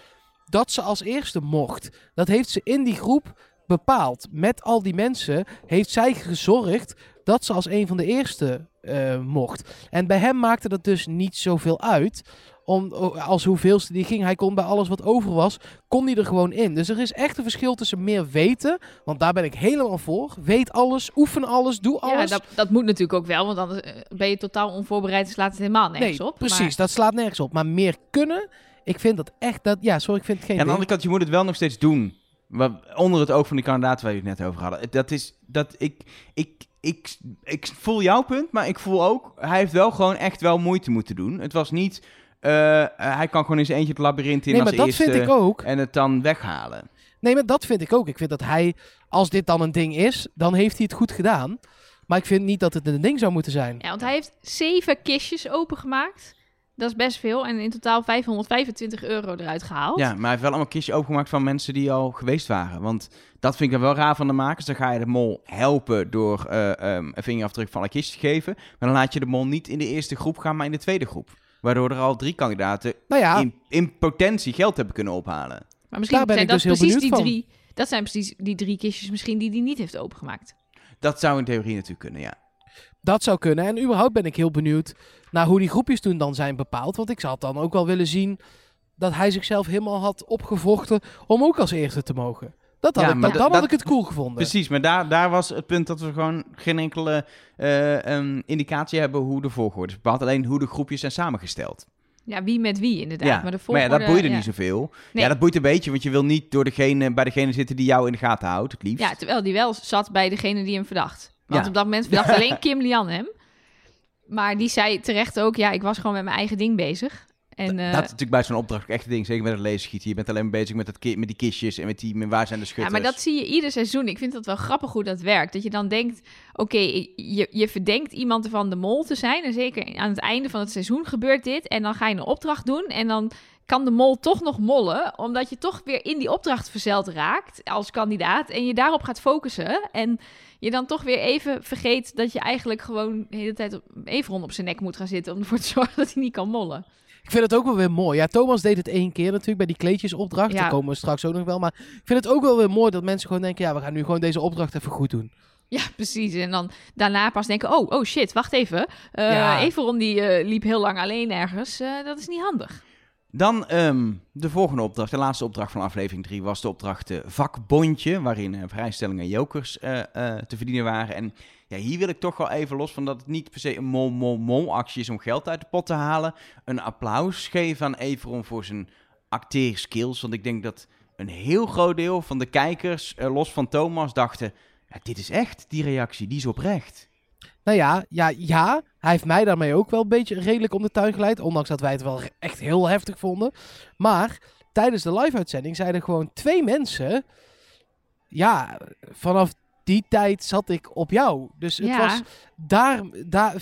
dat ze als eerste mocht. Dat heeft ze in die groep bepaald. Met al die mensen heeft zij gezorgd dat ze als een van de eerste eh, mocht. En bij hem maakte dat dus niet zoveel uit. Om, als hoeveelste die ging. Hij kon bij alles wat over was, kon hij er gewoon in. Dus er is echt een verschil tussen meer weten. Want daar ben ik helemaal voor. Weet alles, oefen alles, doe Ja, alles. dat, dat moet natuurlijk ook wel, want anders eh, ben je totaal onvoorbereid en slaat het helemaal nergens nee, op. precies. Maar- Dat slaat nergens op. Maar meer kunnen, ik vind dat echt... Dat, ja, sorry, ik vind het geen Ja, aan de andere kant, je moet het wel nog steeds doen. Wa- Onder het oog van die kandidaat waar je het net over hadden. Dat is dat ik, ik, ik, ik voel jouw punt, maar ik voel ook, hij heeft wel gewoon echt wel moeite moeten doen. Het was niet, eh, eh, hij kan gewoon in zijn eentje het labyrint in Nee, als maar dat eerste vind ik ook. en het dan weghalen. Nee, maar dat vind ik ook. Ik vind dat hij, als dit dan een ding is, dan heeft hij het goed gedaan. Maar ik vind niet dat het een ding zou moeten zijn. Ja, want hij heeft zeven kistjes opengemaakt. Dat is best veel. En in totaal 525 euro eruit gehaald. Ja, maar hij heeft wel allemaal kistjes opengemaakt van mensen die al geweest waren. Want dat vind ik dan wel raar van de makers. Dan ga je de mol helpen door eh, ehm, een vingerafdruk van een kistje te geven. Maar dan laat je de mol niet in de eerste groep gaan, maar in de tweede groep. Waardoor er al drie kandidaten Nou ja, in, in potentie geld hebben kunnen ophalen. Maar misschien Daar ben zijn ik dat dus heel precies die benieuwd van. drie. Dat zijn precies die drie kistjes misschien die hij niet heeft opengemaakt. Dat zou in theorie natuurlijk kunnen, ja. dat zou kunnen. En überhaupt ben ik heel benieuwd naar hoe die groepjes toen dan zijn bepaald. Want ik zou dan ook wel willen zien dat hij zichzelf helemaal had opgevochten om ook als eerste te mogen. Dat had Ja, ik, maar dan, dan dat- had ik het cool gevonden. Precies, maar daar, daar was het punt dat we gewoon geen enkele eh, ehm, indicatie hebben hoe de volgorde is bepaald. Alleen hoe de groepjes zijn samengesteld. Ja, wie met wie inderdaad. ja, Maar, de maar ja, volgorde, dat boeide ja. niet zoveel. Nee. Ja, dat boeit een beetje, want je wil niet door degene, bij degene zitten die jou in de gaten houdt, het liefst. Ja, terwijl die wel zat bij degene die hem verdacht. Want Ja. op dat moment verdacht alleen Kim Lian hem. Maar die zei terecht ook, ja, ik was gewoon met mijn eigen ding bezig. En, eh, dat is natuurlijk bij zo'n opdracht echt een ding. Zeker met het laserschieten. Je bent alleen bezig met, het met die kistjes en met die met waar zijn de ja, schutters. maar dat zie je ieder seizoen. Ik vind dat wel grappig hoe dat werkt. Dat je dan denkt, oké, je, je verdenkt iemand ervan de mol te zijn. En zeker aan het einde van het seizoen gebeurt dit. En dan ga je een opdracht doen en dan kan de mol toch nog mollen. Omdat je toch weer in die opdracht verzeld raakt als kandidaat. En je daarop gaat focussen. En je dan toch weer even vergeet dat je eigenlijk gewoon de hele tijd op, even rond op zijn nek moet gaan zitten. Om ervoor te zorgen dat hij niet kan mollen. Ik vind het ook wel weer mooi. Ja, Thomas deed het één keer natuurlijk bij die kleedjesopdracht. Ja. Daar komen we straks ook nog wel. Maar ik vind het ook wel weer mooi dat mensen gewoon denken... ja, we gaan nu gewoon deze opdracht even goed doen. Ja, precies. En dan daarna pas denken, oh, oh shit, wacht even. Eh Ja. Everon die eh, liep heel lang alleen ergens. Eh, dat is niet handig. Dan ehm, de volgende opdracht, de laatste opdracht van aflevering 3, was de opdracht vakbondje, waarin eh, vrijstellingen en jokers eh, eh, te verdienen waren. En ja, hier wil ik toch wel even los van dat het niet per se een mol-mol-mol actie is om geld uit de pot te halen. Een applaus geven aan Everon voor zijn acteerskills, want ik denk dat een heel groot deel van de kijkers, eh, los van Thomas, dachten, ja, dit is echt, die reactie, die is oprecht. Nou ja, ja, ja, hij heeft mij daarmee ook wel een beetje redelijk om de tuin geleid. Ondanks dat wij het wel echt heel heftig vonden. Maar tijdens de live-uitzending zeiden gewoon twee mensen... Ja, vanaf die tijd zat ik op jou. Dus het Ja. was daar, daar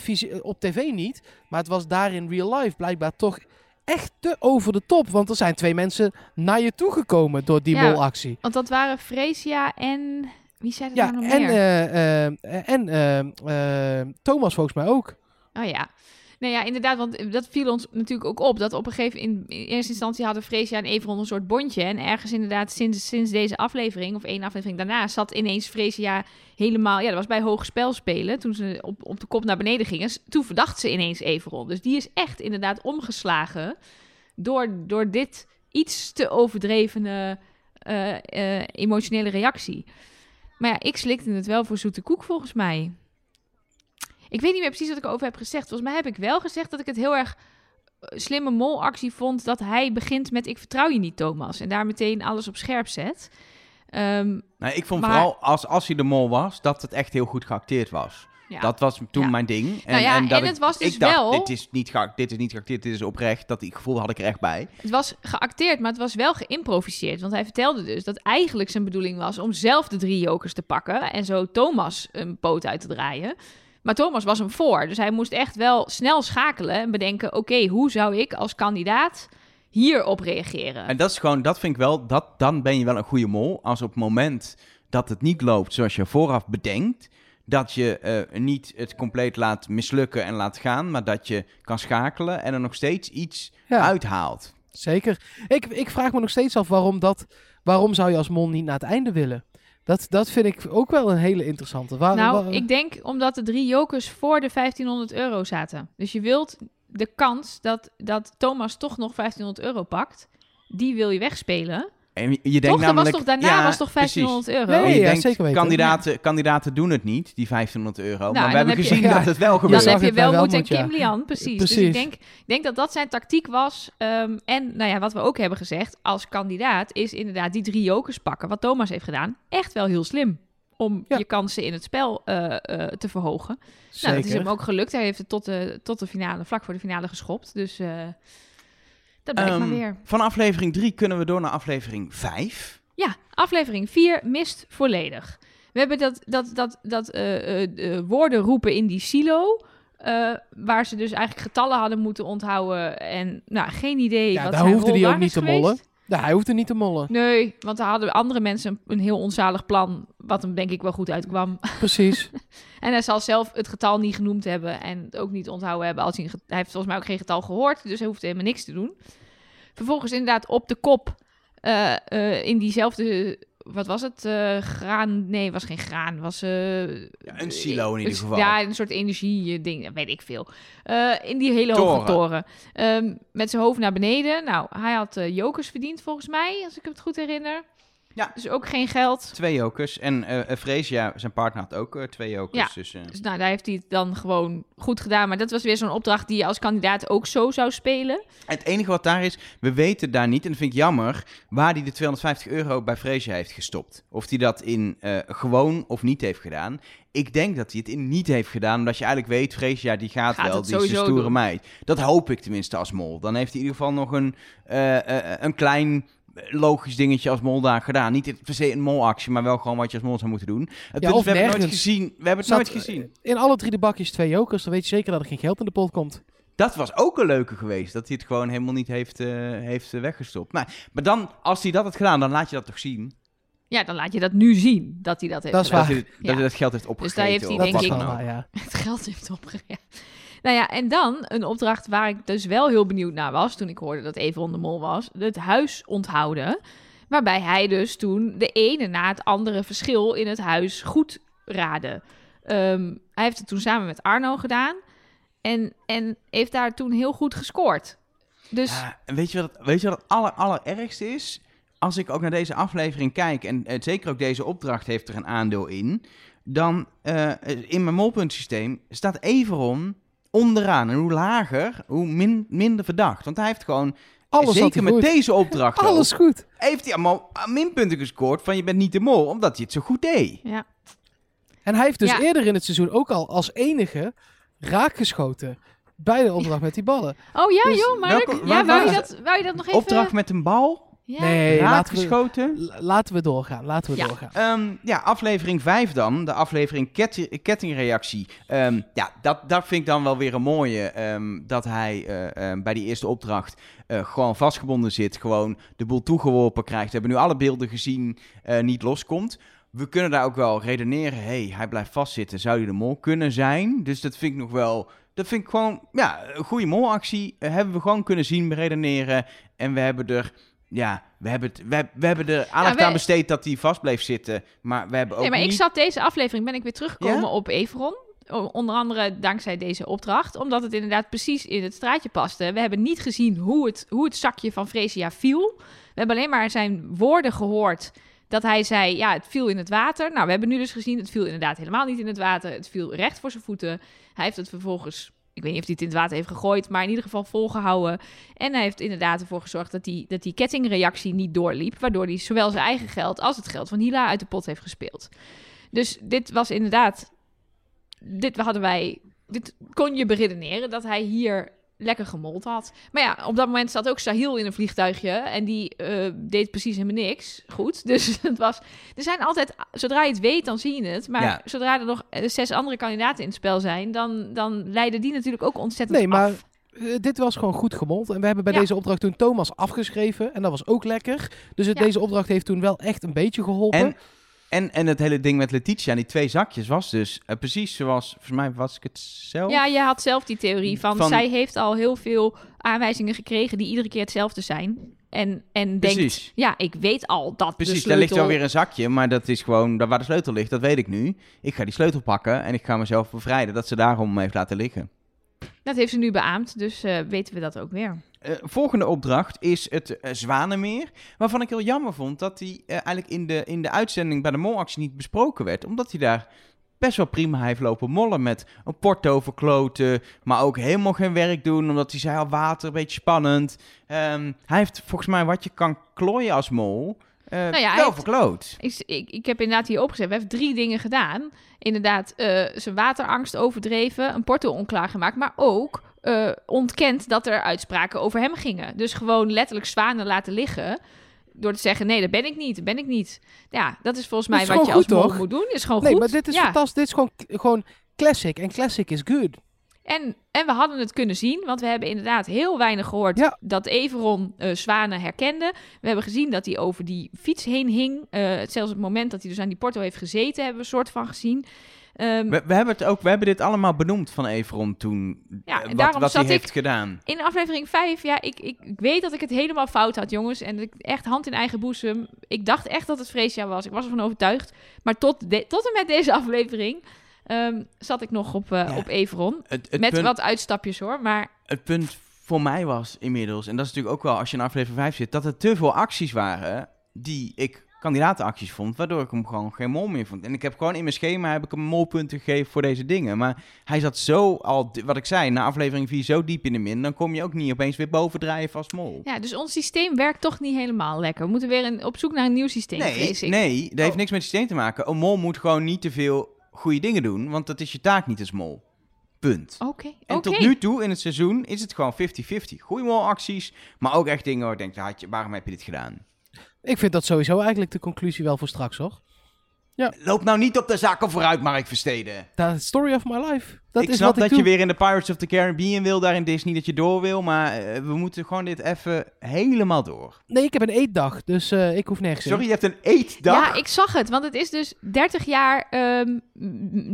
op tv niet. Maar het was daar in real life blijkbaar toch echt te over de top. Want er zijn twee mensen naar je toegekomen door die Ja. molactie. Want dat waren Fresia en... Wie zei dat Ja, nou nog en, meer? eh, eh, en eh, Thomas volgens mij ook. Oh ja. Nou ja, inderdaad, want dat viel ons natuurlijk ook op. Dat op een gegeven in, in eerste instantie hadden Fresia en Everon een soort bondje. En ergens inderdaad sinds, sinds deze aflevering, of één aflevering daarna, zat ineens Fresia helemaal... Ja, dat was bij hoog spel spelen. Toen ze op, op de kop naar beneden gingen. Toen verdacht ze ineens Everon. Dus die is echt inderdaad omgeslagen door, door dit iets te overdrevene eh, eh, emotionele reactie. Maar ja, ik slikte het wel voor zoete koek volgens mij. Ik weet niet meer precies wat ik erover heb gezegd. Volgens mij heb ik wel gezegd dat ik het heel erg eh, slimme molactie vond dat hij begint met ik vertrouw je niet Thomas en daar meteen alles op scherp zet. Nou, ik vond Maar- vooral als, als hij de mol was, dat het echt heel goed geacteerd was. Ja. Dat was toen Ja. mijn ding. En, Nou ja, en, dat en ik- het was dus ik dacht, wel- dit is niet dit is niet geacteerd, dit is oprecht. Dat die gevoel had ik er echt bij. Het was geacteerd, maar het was wel geïmproviseerd. Want hij vertelde dus dat eigenlijk zijn bedoeling was om zelf de drie jokers te pakken en zo Thomas een poot uit te draaien. Maar Thomas was hem voor, dus hij moest echt wel snel schakelen en bedenken: oké, hoe zou ik als kandidaat hierop reageren? En dat is gewoon, dat vind ik wel, dat, dan ben je wel een goede mol. Als op het moment dat het niet loopt zoals je vooraf bedenkt, dat je eh, niet het compleet laat mislukken en laat gaan, maar dat je kan schakelen en er nog steeds iets Ja. uithaalt. Zeker. Ik, ik vraag me nog steeds af waarom dat. Waarom zou je als mol niet naar het einde willen? Dat, dat vind ik ook wel een hele interessante. Waar, nou, waar- ik denk omdat de drie jokers voor de 1500 euro zaten. Dus je wilt de kans dat, dat Thomas toch nog 1500 euro pakt, die wil je wegspelen. En je denkt toch, dat was namelijk, toch, daarna ja, was toch precies. 1500 euro? Nee, En je ja, denkt, zeker weten. Kandidaten, kandidaten doen het niet, die 1500 euro. maar dan we hebben heb je- gezien Ja. dat het wel Dan gebeurt. zag heb je wel moeten ja. Kim Lian, precies. Dus Precies. ik denk, ik denk dat dat zijn tactiek was. Ehm, en nou ja, wat we ook hebben gezegd als kandidaat is inderdaad die drie jokers pakken. Wat Thomas heeft gedaan, echt wel heel slim. Om Ja. je kansen in het spel eh, eh, te verhogen. Zeker. Nou, dat is hem ook gelukt. Hij heeft het tot de, tot de finale, vlak voor de finale geschopt. Dus eh, dat blijkt Ehm, maar weer. Van aflevering 3 kunnen we door naar aflevering 5. Ja, aflevering 4 mist volledig. We hebben dat, dat, dat, dat eh, eh, eh, woorden roepen in die silo. eh, waar ze dus eigenlijk getallen hadden moeten onthouden. En nou, geen idee. Ja, wat daar zijn hoefde rol die ook niet te geweest. mollen. Ja, hij hoefde niet te mollen. Nee, want daar hadden andere mensen een, een heel onzalig plan. Wat hem denk ik wel goed uitkwam. Precies. En hij zal zelf het getal niet genoemd hebben. En het ook niet onthouden hebben. Als hij, hij heeft volgens mij ook geen getal gehoord. Dus hij hoeft helemaal niks te doen. Vervolgens inderdaad op de kop. eh, eh, in diezelfde. Wat was het? Eh, graan. Nee, het was geen graan. Was, eh, Ja, een silo in ieder geval. Ja, een soort energie-ding. Weet ik veel. Eh, in die hele hoge Toren. toren. Ehm, met zijn hoofd naar beneden. Nou, hij had jokers verdiend volgens mij. Als ik het goed herinner. Ja. Dus ook geen geld. Twee jokers. En eh, Freesia, zijn partner, had ook eh, twee jokers. Ja. Dus, eh, Dus nou, daar heeft hij het dan gewoon goed gedaan. Maar dat was weer zo'n opdracht die je als kandidaat ook zo zou spelen. Het enige wat daar is, we weten daar niet, en dat vind ik jammer, waar hij de 250 euro bij Freesia heeft gestopt. Of hij dat in gewoon of niet heeft gedaan. Ik denk dat hij het in niet heeft gedaan, omdat je eigenlijk weet, Freesia die gaat, Gaat wel, die is een stoere doen. meid. Dat hoop ik tenminste als mol. Dan heeft hij in ieder geval nog een, een klein logisch dingetje als mol daar gedaan. Niet per se een molactie, maar wel gewoon wat je als mol zou moeten doen. Het punt of is, we hebben het nooit gezien. We hebben het Zat, nooit gezien. In alle drie de bakjes twee jokers. Dan weet je zeker dat er geen geld in de pot komt. Dat was ook een leuke geweest. Dat hij het gewoon helemaal niet heeft, eh, heeft eh, weggestopt. Maar, maar dan, als hij dat had gedaan, dan laat je dat toch zien. Ja, dan laat je dat nu zien, dat hij dat heeft Dat is gedaan. waar. Dat, hij, dat Ja. hij dat geld heeft Dus opgegeten. daar heeft hij denk ik- ja. Het geld heeft opgegeven. Nou ja, en dan een opdracht waar ik dus wel heel benieuwd naar was... toen ik hoorde dat Evron de Mol was. Het huis onthouden. Waarbij hij dus toen de ene na het andere verschil in het huis goed raadde. Ehm, hij heeft het toen samen met Arno gedaan. En, en heeft daar toen heel goed gescoord. Dus Ja, weet je wat het, weet je wat het aller, allerergste is? Als ik ook naar deze aflevering kijk, en eh, zeker ook deze opdracht heeft er een aandeel in, dan eh, in mijn molpuntsysteem staat Everon onderaan. En hoe lager, hoe min, minder verdacht. Want hij heeft gewoon, Alles zeker met goed. deze opdracht ook, Alles goed. heeft hij allemaal minpunten gescoord van je bent niet de mol, omdat hij het zo goed deed. ja, En hij heeft dus Ja. eerder in het seizoen ook al als enige raakgeschoten. Bij de opdracht met die ballen. Oh ja, Dus joh, Mark. welke- ja, wou, je dat, wou je dat nog even... Opdracht met een bal, Ja. Nee, laten we, raakgeschoten. l- laten we doorgaan. Laten we Ja. doorgaan. Ehm, ja, aflevering 5 dan. De aflevering ketti- kettingreactie. Ehm, ja, dat, dat vind ik dan wel weer een mooie. ehm, dat hij eh, bij die eerste opdracht eh, gewoon vastgebonden zit. Gewoon de boel toegeworpen krijgt. We hebben nu alle beelden gezien, eh, niet loskomt. We kunnen daar ook wel redeneren. hey, hij blijft vastzitten. Zou hij de mol kunnen zijn? Dus dat vind ik nog wel... Dat vind ik gewoon, ja, een goede molactie. Hebben we gewoon kunnen zien, beredeneren. En we hebben er... Ja, we hebben, het, we, we hebben er aandacht we- aan besteed dat hij vast bleef zitten. Maar we hebben ook Nee, maar niet... ik zat deze aflevering, ben ik weer teruggekomen Ja? op Everon. Onder andere dankzij deze opdracht, omdat het inderdaad precies in het straatje paste. We hebben niet gezien hoe het, hoe het zakje van Fresia viel. We hebben alleen maar zijn woorden gehoord dat hij zei, ja, het viel in het water. Nou, we hebben nu dus gezien, het viel inderdaad helemaal niet in het water. Het viel recht voor zijn voeten. Hij heeft het vervolgens, ik weet niet of hij het in het water heeft gegooid, maar in ieder geval volgehouden. En hij heeft inderdaad ervoor gezorgd dat die, dat die kettingreactie niet doorliep, waardoor hij zowel zijn eigen geld als het geld van Hila uit de pot heeft gespeeld. Dus dit was inderdaad dit hadden wij, dit kon je beredeneren dat hij hier lekker gemold had. Maar ja, op dat moment zat ook Sahil in een vliegtuigje en die eh, deed precies helemaal niks goed. Dus het was, er zijn altijd, zodra je het weet, dan zie je het. Maar Ja. zodra er nog eh, zes andere kandidaten in het spel zijn, dan, dan leiden die natuurlijk ook ontzettend Nee, maar af. eh, dit was gewoon goed gemold. En we hebben bij Ja. deze opdracht toen Thomas afgeschreven. En dat was ook lekker. Dus het, Ja. deze opdracht heeft toen wel echt een beetje geholpen. En, en, en het hele ding met Letitia, die twee zakjes, was dus eh, precies zoals, volgens mij was ik het zelf. Ja, je had zelf die theorie van, Van- zij heeft al heel veel aanwijzingen gekregen die iedere keer hetzelfde zijn. En, en denkt, Precies. ja, ik weet al dat Precies, de daar ligt wel weer een zakje, maar dat is gewoon daar waar de sleutel ligt, dat weet ik nu. Ik ga die sleutel pakken en ik ga mezelf bevrijden dat ze daarom heeft laten liggen. Dat heeft ze nu beaamd, dus eh, weten we dat ook weer. Eh, volgende opdracht is het eh, Zwanenmeer. Waarvan ik heel jammer vond dat die eigenlijk in de, in de uitzending bij de molactie niet besproken werd. Omdat hij daar best wel prima heeft lopen mollen met een porto verkloten. Maar ook helemaal geen werk doen, omdat hij zei al water, een beetje spannend. Ehm, hij heeft volgens mij wat je kan klooien als mol eh, Nou ja, wel verkloot. Ik, ik, ik heb inderdaad hier opgezet. We hebben drie dingen gedaan. Inderdaad, eh, zijn waterangst overdreven, een porto onklaar gemaakt, maar ook eh, ontkend dat er uitspraken over hem gingen. Dus gewoon letterlijk zwanen laten liggen. Door te zeggen, nee, dat ben ik niet, dat ben ik niet. Ja, dat is volgens mij is wat je als toch? moet doen. Is gewoon nee, goed. maar dit is ja. fantastisch. Dit is gewoon, gewoon classic. En classic is good. En, en we hadden het kunnen zien, want we hebben inderdaad heel weinig gehoord Ja. dat Everon eh Zwanen herkende. We hebben gezien dat hij over die fiets heen hing. Eh, zelfs het moment dat hij dus aan die porto heeft gezeten, hebben we een soort van gezien. Ehm, We, we, hebben het ook, we hebben dit allemaal benoemd van Everon toen. Ja, eh, en wat wat hij zat ik- heeft gedaan. in aflevering 5, ja, ik, ik, ik weet dat ik het helemaal fout had, jongens. En ik echt hand in eigen boezem. Ik dacht echt dat het Freesia was. Ik was ervan overtuigd. Maar tot, de- tot en met deze aflevering ehm, zat ik nog op, Ja. op Everon. Het, het met punt- wat uitstapjes hoor. Maar het punt voor mij was inmiddels, en dat is natuurlijk ook wel als je in aflevering 5 zit, dat er te veel acties waren die ik kandidatenacties vond, waardoor ik hem gewoon geen mol meer vond. En ik heb gewoon in mijn schema heb ik hem molpunten gegeven voor deze dingen. Maar hij zat zo al, wat ik zei, na aflevering 4 zo diep in de min, dan kom je ook niet opeens weer bovendrijven als mol. ja, dus ons systeem werkt toch niet helemaal lekker. We moeten weer een, op zoek naar een nieuw systeem, nee, nee, dat heeft Oh. niks met het systeem te maken. Een mol moet gewoon niet te veel goede dingen doen, want dat is je taak niet als mol. Punt. Oké, En tot nu toe in het seizoen is het gewoon 50-50. Goede molacties, maar ook echt dingen waar ik denk, ja, had je- waarom heb je dit gedaan? Ik vind dat sowieso eigenlijk de conclusie wel voor straks, hoor. Loop nou niet op de zaken vooruit, Mark Versteden. Dat is story of my life. Dat ik is snap wat ik dat doe. je weer in de Pirates of the Caribbean wil, daar in Disney, dat je door wil. Maar eh, we moeten gewoon dit even helemaal door. Nee, ik heb een eetdag, dus eh, ik hoef nergens in. Sorry, je hebt een eetdag? Ja, ik zag het, want het is dus 30 jaar ehm,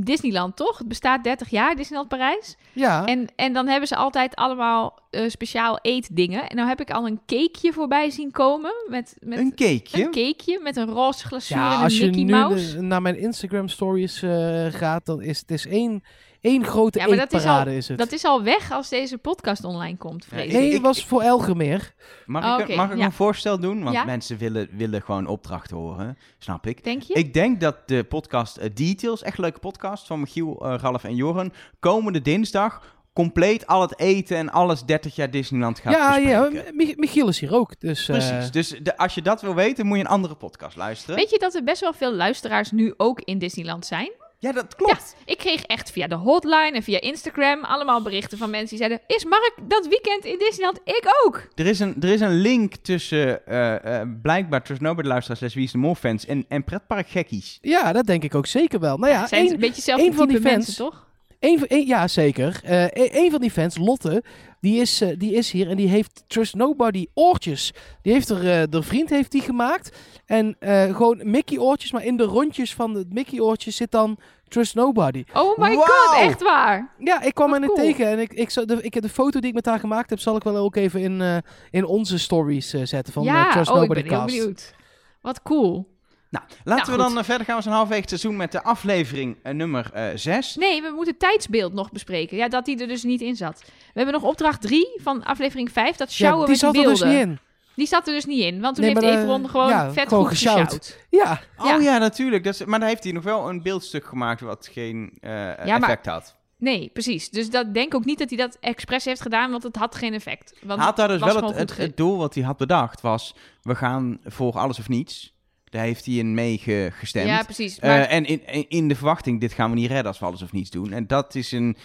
Disneyland, toch? Het bestaat 30 jaar, Disneyland Parijs. Ja, En, en dan hebben ze altijd allemaal eh, speciaal eetdingen. En nou heb ik al een cakeje voorbij zien komen. Met, met Een cakeje? een cakeje met een roze glazuur ja en als een je Mickey nu Mouse. de- naar mijn Instagram stories eh, gaat, dan is het is één, één grote Ja, maar dat is eetparade al- is het. Dat is al weg als deze podcast online komt, vrees Ja, ik. nee, ik- het was voor Elgermeer. Mag Oh, ik, mag ik ja. een voorstel doen? Want Ja. mensen willen, willen gewoon opdrachten horen, snap ik. Denk je? Ik denk dat de podcast eh, Details, echt een leuke podcast van Michiel, eh, Ralf en Joren, komende dinsdag compleet al het eten en alles 30 jaar Disneyland gaat Ja, ja, bespreken. Mi- Michiel is hier ook. Dus, eh, Precies. Dus de, als je dat wil weten, moet je een andere podcast luisteren. Weet je dat er best wel veel luisteraars nu ook in Disneyland zijn? Ja, dat klopt. Ik kreeg echt via de hotline en via Instagram allemaal berichten van mensen die zeiden... Is Mark dat weekend in Disneyland? Ik ook! Er, is een, er is een link tussen, eh, eh, blijkbaar, Trust Nobody luisteraars, Les Wie is de Mol fans en, en pretpark gekkies. ja, dat denk ik ook zeker wel. Nou ja, zijn een beetje één van type die fans- mensen, toch? Van- één- ja, zeker. Eh, één één van die fans, Lotte, die is, eh, die is hier en die heeft Trust Nobody oortjes. Die heeft er, eh de vriend heeft die gemaakt. En eh, gewoon Mickey oortjes, maar in de rondjes van de Mickey oortjes zit dan Trust Nobody. Oh my god, echt waar! Ja, ik kwam Wat er net cool. tegen en ik, ik, zal de, ik heb de foto die ik met haar gemaakt heb, zal ik wel ook even in, eh, in onze stories eh, zetten van ja, eh, Trust oh, ik Nobody ben heel Cast. benieuwd. Wat cool. Nou, laten Nou, we goed. dan eh, verder gaan. We zijn halverwege het seizoen met de aflevering eh, nummer 6. Nee, we moeten tijdsbeeld nog bespreken. Ja, dat die er dus niet in zat. We hebben nog opdracht 3 van aflevering 5. Dat sjouwen Ja, die met zat er dus niet in. Die zat er dus niet in. Want toen Nee, heeft eh, Everon gewoon ja, vet gewoon goed gesjouwd. gesjouwd. Ja, Oh Ja. natuurlijk. Dat is, maar daar heeft hij nog wel een beeldstuk gemaakt wat geen eh, maar- effect had. Nee, precies. Dus dat denk ook niet dat hij dat expres heeft gedaan, want het had geen effect. Want Hij had daar dus wel het, het doel wat hij had bedacht was... we gaan voor alles of niets. Daar heeft hij in mee ge- gestemd. Ja, precies. Eh, en in, in- de verwachting, dit gaan we niet redden als we alles of niets doen. En dat is een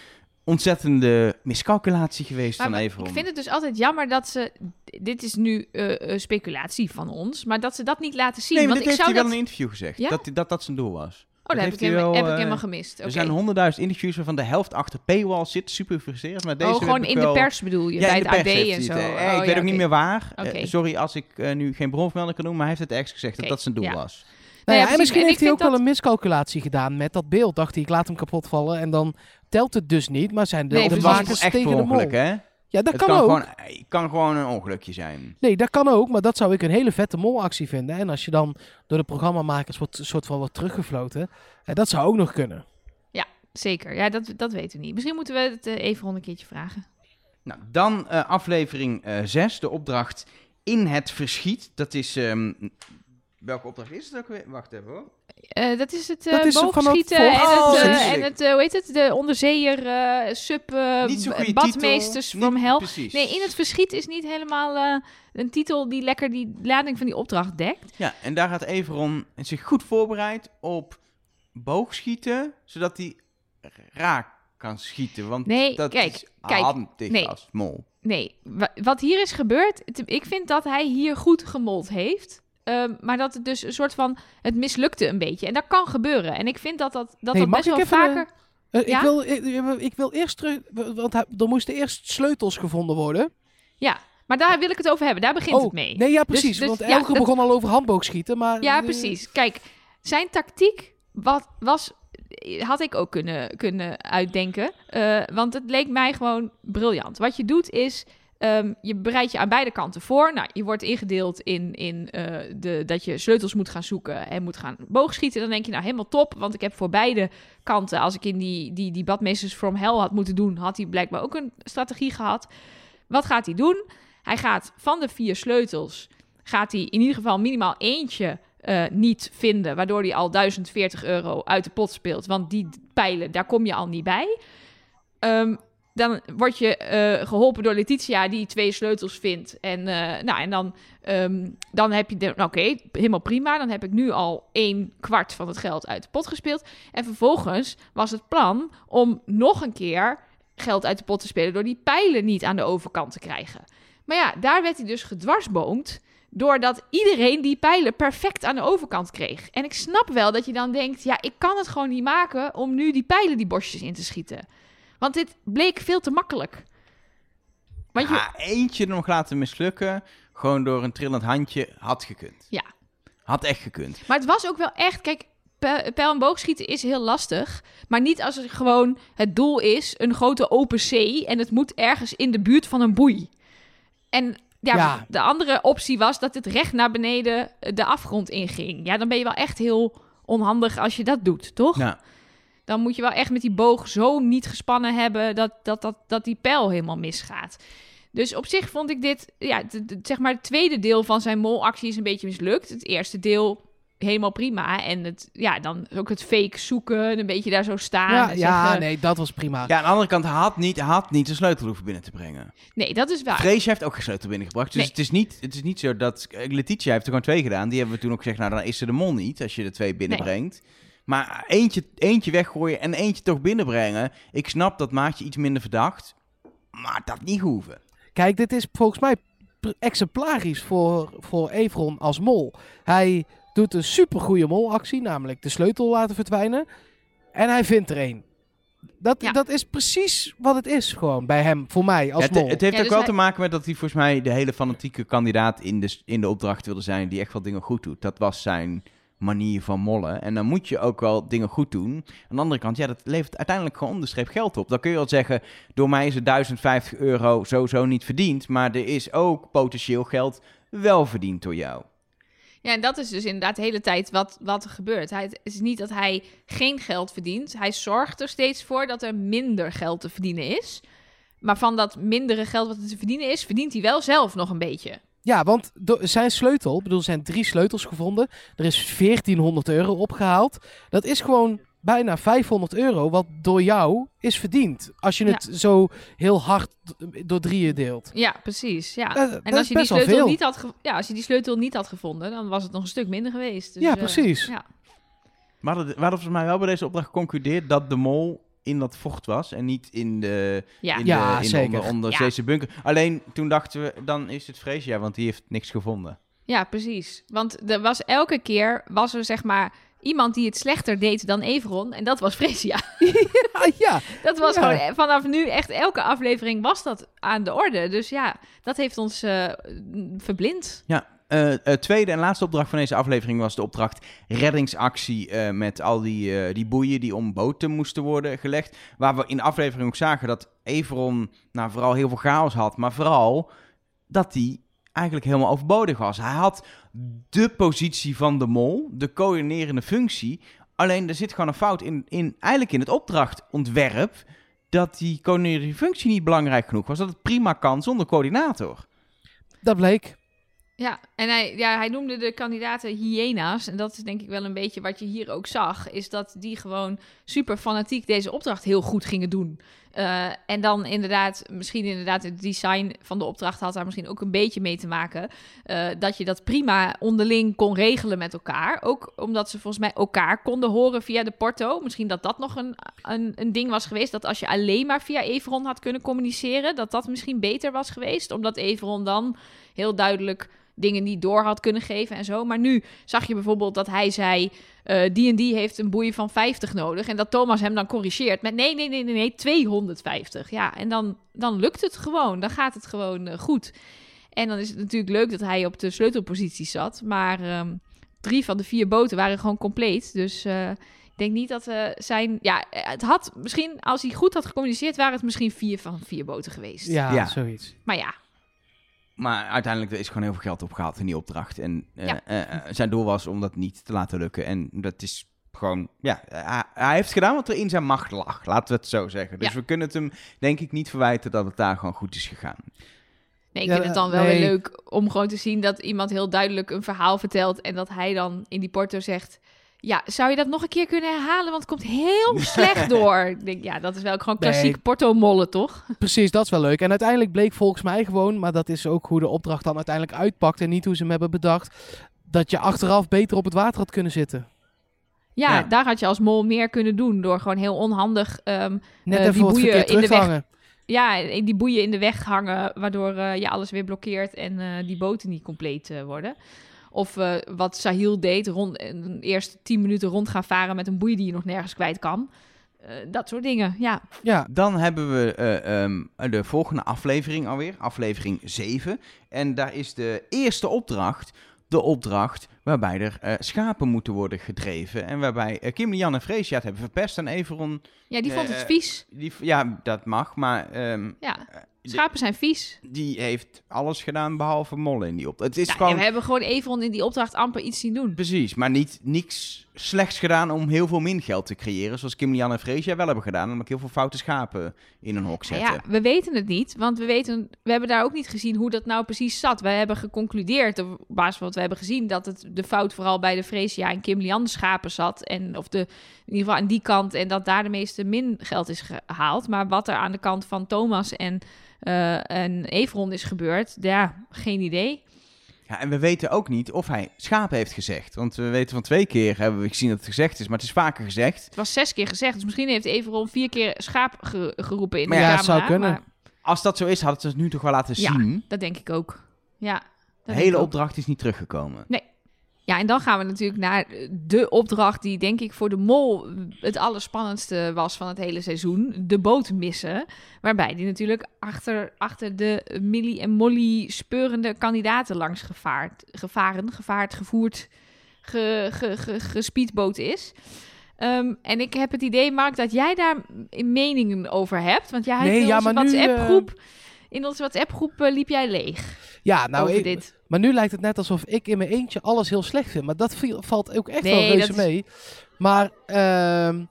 ontzettende miscalculatie geweest Maar van Everon. ik vind het dus altijd jammer dat ze... Dit is nu eh, speculatie van ons, maar dat ze dat niet laten zien. Nee, maar want dit ik heeft zou hij wel dat... in een interview gezegd. Ja? Dat, dat dat zijn doel was. Oh, dat heb, ik, helemaal, wel, heb ik eh, helemaal gemist. Er zijn honderdduizend interviews waarvan de helft achter paywall zit. Super frustrerend. Maar deze oh, gewoon in de pers bedoel je, Ja, bij in het de AD en zo. eh, Oh, ik ja, weet ook niet meer waar. Eh, sorry als ik nu geen bronvermelding kan doen, maar hij heeft het ergens gezegd dat dat zijn doel ja. was. Nou ja, ja, en misschien En heeft hij ook wel een miscalculatie gedaan met dat beeld. Dacht hij, ik laat hem kapot vallen en dan telt het dus niet. Maar zijn de, Nee, de makers echt tegen de mol. ongeluk, hè? Ja, dat het kan, kan, ook. Gewoon, het kan gewoon een ongelukje zijn. Nee, dat kan ook, maar dat zou ik een hele vette molactie vinden. En als je dan door de programmamakers wordt, soort van wordt teruggefloten, eh, dat zou ook nog kunnen. Zeker, ja, dat, dat weten we niet. Misschien moeten we het eh, even een keertje vragen. Nou, dan eh, aflevering 6, de opdracht In het Verschiet. Dat is... ehm, welke opdracht is het ook weer? Wacht even hoor. Eh, dat is het eh Dat is boogschieten en het, eh, precies. en het eh, hoe heet het, de onderzeeër eh, sub eh, badmeesters titel. from Niet- hell. Precies. Nee, in het verschiet is niet helemaal eh, een titel die lekker die lading van die opdracht dekt. Ja, en daar gaat Everon zich goed voorbereid op boogschieten, zodat hij raak kan schieten. Want Nee, dat kijk, is kijk, handig nee. als mol. Nee, wa- wat hier is gebeurd, ik vind dat hij hier goed gemold heeft. Ehm, maar dat het dus een soort van, het mislukte een beetje. En dat kan gebeuren. En ik vind dat dat, dat, Hey, dat best wel vaker... Eh, Ja? ik, wil, ik, ik wil eerst terug, want er moesten eerst sleutels gevonden worden. Ja, maar daar wil ik het over hebben. Daar begint oh, het mee. nee, ja, precies. dus- want ja, Elke dat- begon al over handboogschieten, maar... Ja, eh, precies. Kijk, zijn tactiek wat, was, had ik ook kunnen, kunnen uitdenken. Eh, want het leek mij gewoon briljant. Wat je doet is, ehm, je bereidt je aan beide kanten voor. Nou, je wordt ingedeeld in, in eh, de, dat je sleutels moet gaan zoeken en moet gaan boogschieten. Dan denk je, nou helemaal top, want ik heb voor beide kanten... als ik in die, die, die Badmeesters from Hell had moeten doen... had hij blijkbaar ook een strategie gehad. Wat gaat hij doen? Hij gaat van de vier sleutels... gaat hij in ieder geval minimaal eentje eh, niet vinden, waardoor hij al 1040 euro uit de pot speelt. Want die pijlen, daar kom je al niet bij. Ehm, dan word je eh, geholpen door Letitia, die twee sleutels vindt. En, eh, nou, en dan, ehm, dan heb je, nou, oké, helemaal prima. Dan heb ik nu al een kwart van het geld uit de pot gespeeld. En vervolgens was het plan om nog een keer geld uit de pot te spelen... door die pijlen niet aan de overkant te krijgen. Maar ja, daar werd hij dus gedwarsboomd... doordat iedereen die pijlen perfect aan de overkant kreeg. En ik snap wel dat je dan denkt... ja, ik kan het gewoon niet maken om nu die pijlen die bosjes in te schieten. Want dit bleek veel te makkelijk. Want je, Ja, eentje nog laten mislukken, gewoon door een trillend handje, had gekund. Ja. Had echt gekund. Maar het was ook wel echt, kijk, pijl- en boogschieten is heel lastig. Maar niet als het gewoon het doel is een grote open zee en het moet ergens in de buurt van een boei. En ja, Ja. de andere optie was dat het recht naar beneden de afgrond inging. Ja, dan ben je wel echt heel onhandig als je dat doet, toch? Ja. Dan moet je wel echt met die boog zo niet gespannen hebben dat, dat, dat, dat die pijl helemaal misgaat. Dus op zich vond ik dit, ja, zeg maar, het tweede deel van zijn molactie is een beetje mislukt. Het eerste deel helemaal prima. En het, ja, dan ook het fake zoeken, een beetje daar zo staan. Ja, en ja zeggen- nee, dat was prima. ja, aan de andere kant, hij had niet, had niet de sleutel hoeven binnen te brengen. nee, dat is waar. Vrees heeft ook geen sleutel binnengebracht. Dus Nee. het, is niet, het is niet zo dat... Letitia heeft er gewoon twee gedaan. Die hebben we toen ook gezegd, nou dan is ze de mol niet als je de twee binnenbrengt. Maar eentje, eentje weggooien en eentje toch binnenbrengen. Ik snap dat maakt je iets minder verdacht. Maar dat niet hoeven. Kijk, dit is volgens mij exemplarisch voor, voor Evron als mol. Hij doet een supergoeie molactie, namelijk de sleutel laten verdwijnen. En hij vindt er een. Dat, Ja. dat is precies wat het is gewoon bij hem, voor mij als het, mol. het heeft Ja, ook dus wel hij- te maken met dat hij volgens mij de hele fanatieke kandidaat in de, in de opdracht wilde zijn. Die echt wel dingen goed doet. Dat was zijn manier van mollen. En dan moet je ook wel dingen goed doen. Aan de andere kant, ja, dat levert uiteindelijk gewoon onderstreep geld op. Dan kun je wel zeggen, door mij is het 1050 euro sowieso niet verdiend. Maar er is ook potentieel geld wel verdiend door jou. Ja, en dat is dus inderdaad de hele tijd wat, wat er gebeurt. Hij, het is niet dat hij geen geld verdient. Hij zorgt er steeds voor dat er minder geld te verdienen is. Maar van dat mindere geld wat er te verdienen is, verdient hij wel zelf nog een beetje. Ja, want zijn sleutel, ik bedoel, er zijn drie sleutels gevonden. Er is 1400 euro opgehaald. Dat is gewoon bijna 500 euro, wat door jou is verdiend. Als je Ja. het zo heel hard door drieën deelt. Ja, precies. Ja. Dat- en als je, die sleutel niet had ja, als je die sleutel niet had gevonden, dan was het nog een stuk minder geweest. Dus, Ja, eh, precies. ja. Hadden, we hadden volgens mij wel bij deze opdracht geconcludeerd dat de mol in dat vocht was en niet in de, Ja. in Ja, de, in de onder, onderzeese bunker. Alleen toen dachten we, dan is het Freesia, want die heeft niks gevonden. ja, precies. Want er was elke keer was er zeg maar iemand die het slechter deed dan Everon. En dat was Fresia. Ah, ja, Dat was Ja. gewoon eh, vanaf nu echt elke aflevering was dat aan de orde. Dus ja, dat heeft ons eh, verblind. Ja, eh, eh, tweede en laatste opdracht van deze aflevering was de opdracht reddingsactie eh, met al die, die boeien die om boten moesten worden gelegd. Waar we in de aflevering ook zagen dat Everon nou, vooral heel veel chaos had, maar vooral dat hij eigenlijk helemaal overbodig was. Hij had de positie van de mol, de coördinerende functie. Alleen er zit gewoon een fout in, in eigenlijk in het opdrachtontwerp dat die coördinerende functie niet belangrijk genoeg was. Dat het prima kan zonder coördinator. dat bleek. Ja, en hij, ja, hij noemde de kandidaten hyena's. En dat is denk ik wel een beetje wat je hier ook zag. Is dat die gewoon super fanatiek deze opdracht heel goed gingen doen. Eh, en dan inderdaad, misschien inderdaad het design van de opdracht had daar misschien ook een beetje mee te maken. eh, dat je dat prima onderling kon regelen met elkaar. Ook omdat ze volgens mij elkaar konden horen via de porto. Misschien dat dat nog een, een, een ding was geweest. Dat als je alleen maar via Everon had kunnen communiceren, dat dat misschien beter was geweest. Omdat Everon dan heel duidelijk dingen niet door had kunnen geven en zo. Maar nu zag je bijvoorbeeld dat hij zei... eh, die en die heeft een boei van 50 nodig. En dat Thomas hem dan corrigeert met... nee, nee, nee, nee, nee 250. Ja, en dan, dan lukt het gewoon. Dan gaat het gewoon eh, goed. En dan is het natuurlijk leuk dat hij op de sleutelpositie zat. Maar ehm, drie van de vier boten waren gewoon compleet. Dus eh, ik denk niet dat eh, zijn... Ja, het had misschien... Als hij goed had gecommuniceerd... waren het misschien vier van vier boten geweest. Ja, Ja. zoiets. Maar ja, Maar uiteindelijk er is gewoon heel veel geld opgehaald in die opdracht. En eh, Ja. eh, eh, zijn doel was om dat niet te laten lukken. En dat is gewoon, ja, hij, hij heeft gedaan wat er in zijn macht lag. Laten we het zo zeggen. Dus Ja. we kunnen het hem denk ik niet verwijten dat het daar gewoon goed is gegaan. Nee, ik Ja, vind het dan wel nee. weer leuk om gewoon te zien dat iemand heel duidelijk een verhaal vertelt en dat hij dan in die porto zegt: Ja, zou je dat nog een keer kunnen herhalen? Want het komt heel slecht door. Ik denk, ja, dat is wel gewoon Nee. klassiek porto-mollen, toch? Precies, dat is wel leuk. En uiteindelijk bleek volgens mij gewoon, maar dat is ook hoe de opdracht dan uiteindelijk uitpakt en niet hoe ze hem hebben bedacht, dat je achteraf beter op het water had kunnen zitten. Ja, Ja. daar had je als mol meer kunnen doen door gewoon heel onhandig. ehm, Net Eh, even die boeien in de weg. hangen. ja, die boeien in de weg hangen, waardoor eh, je alles weer blokkeert en eh, die boten niet compleet worden. Of eh, wat Sahil deed, rond, een eerste tien minuten rond gaan varen met een boei die je nog nergens kwijt kan. Eh, dat soort dingen, ja. Ja, Dan hebben we eh, ehm, de volgende aflevering alweer, aflevering 7. En daar is de eerste opdracht, de opdracht waarbij er schapen moeten worden gedreven. En waarbij uh, Kim, Jan en Freesia het hebben verpest en Everon, Ja, die vond het vies. die, ja, dat mag, maar ehm, Ja, de- schapen zijn vies. die heeft alles gedaan behalve mollen in die opdracht. Het is Ja, gewoon... we hebben gewoon Everon in die opdracht amper iets zien doen. Precies, maar niet niks slechts gedaan om heel veel min geld te creëren. Zoals Kim, Jan en Freesia wel hebben gedaan. Namelijk heel veel foute schapen in een hok Nou zetten. ja, we weten het niet, want we, weten, we hebben daar ook niet gezien hoe dat nou precies zat. We hebben geconcludeerd, op basis van wat we hebben gezien, dat het de fout vooral bij de Freesia en Kim Lian schapen zat. En, of de, in ieder geval aan die kant, en dat daar de meeste min geld is gehaald. Maar wat er aan de kant van Thomas en, eh en Everon is gebeurd, ja, geen idee. Ja, en we weten ook niet of hij schapen heeft gezegd. Want we weten van twee keer hebben we gezien dat het gezegd is, maar het is vaker gezegd. Het was zes keer gezegd, dus misschien heeft Everon vier keer schaap ge- geroepen in Maar de ja, het camera. zou kunnen. maar Als dat zo is, hadden ze het nu toch wel laten Ja. zien. dat denk ik ook. Ja, De hele ook. opdracht is niet teruggekomen. Ja, en dan gaan we natuurlijk naar de opdracht die denk ik voor de mol het allerspannendste was van het hele seizoen. De boot missen. Waarbij die natuurlijk achter, achter de Millie en Molly speurende kandidaten langs gevaard, gevaren, gevaard, gevoerd, ge, ge, ge, gespeedboot is. Ehm, en ik heb het idee, Mark, dat jij daar meningen over hebt. Want jij Nee, hebt in ja, onze WhatsApp-groep... In onze WhatsApp-groep eh, liep jij leeg ja nou, over ik- dit. Maar nu lijkt het net alsof ik in mijn eentje alles heel slecht vind. Maar dat viel- valt ook echt Nee, wel reuze is- mee. Maar, ehm,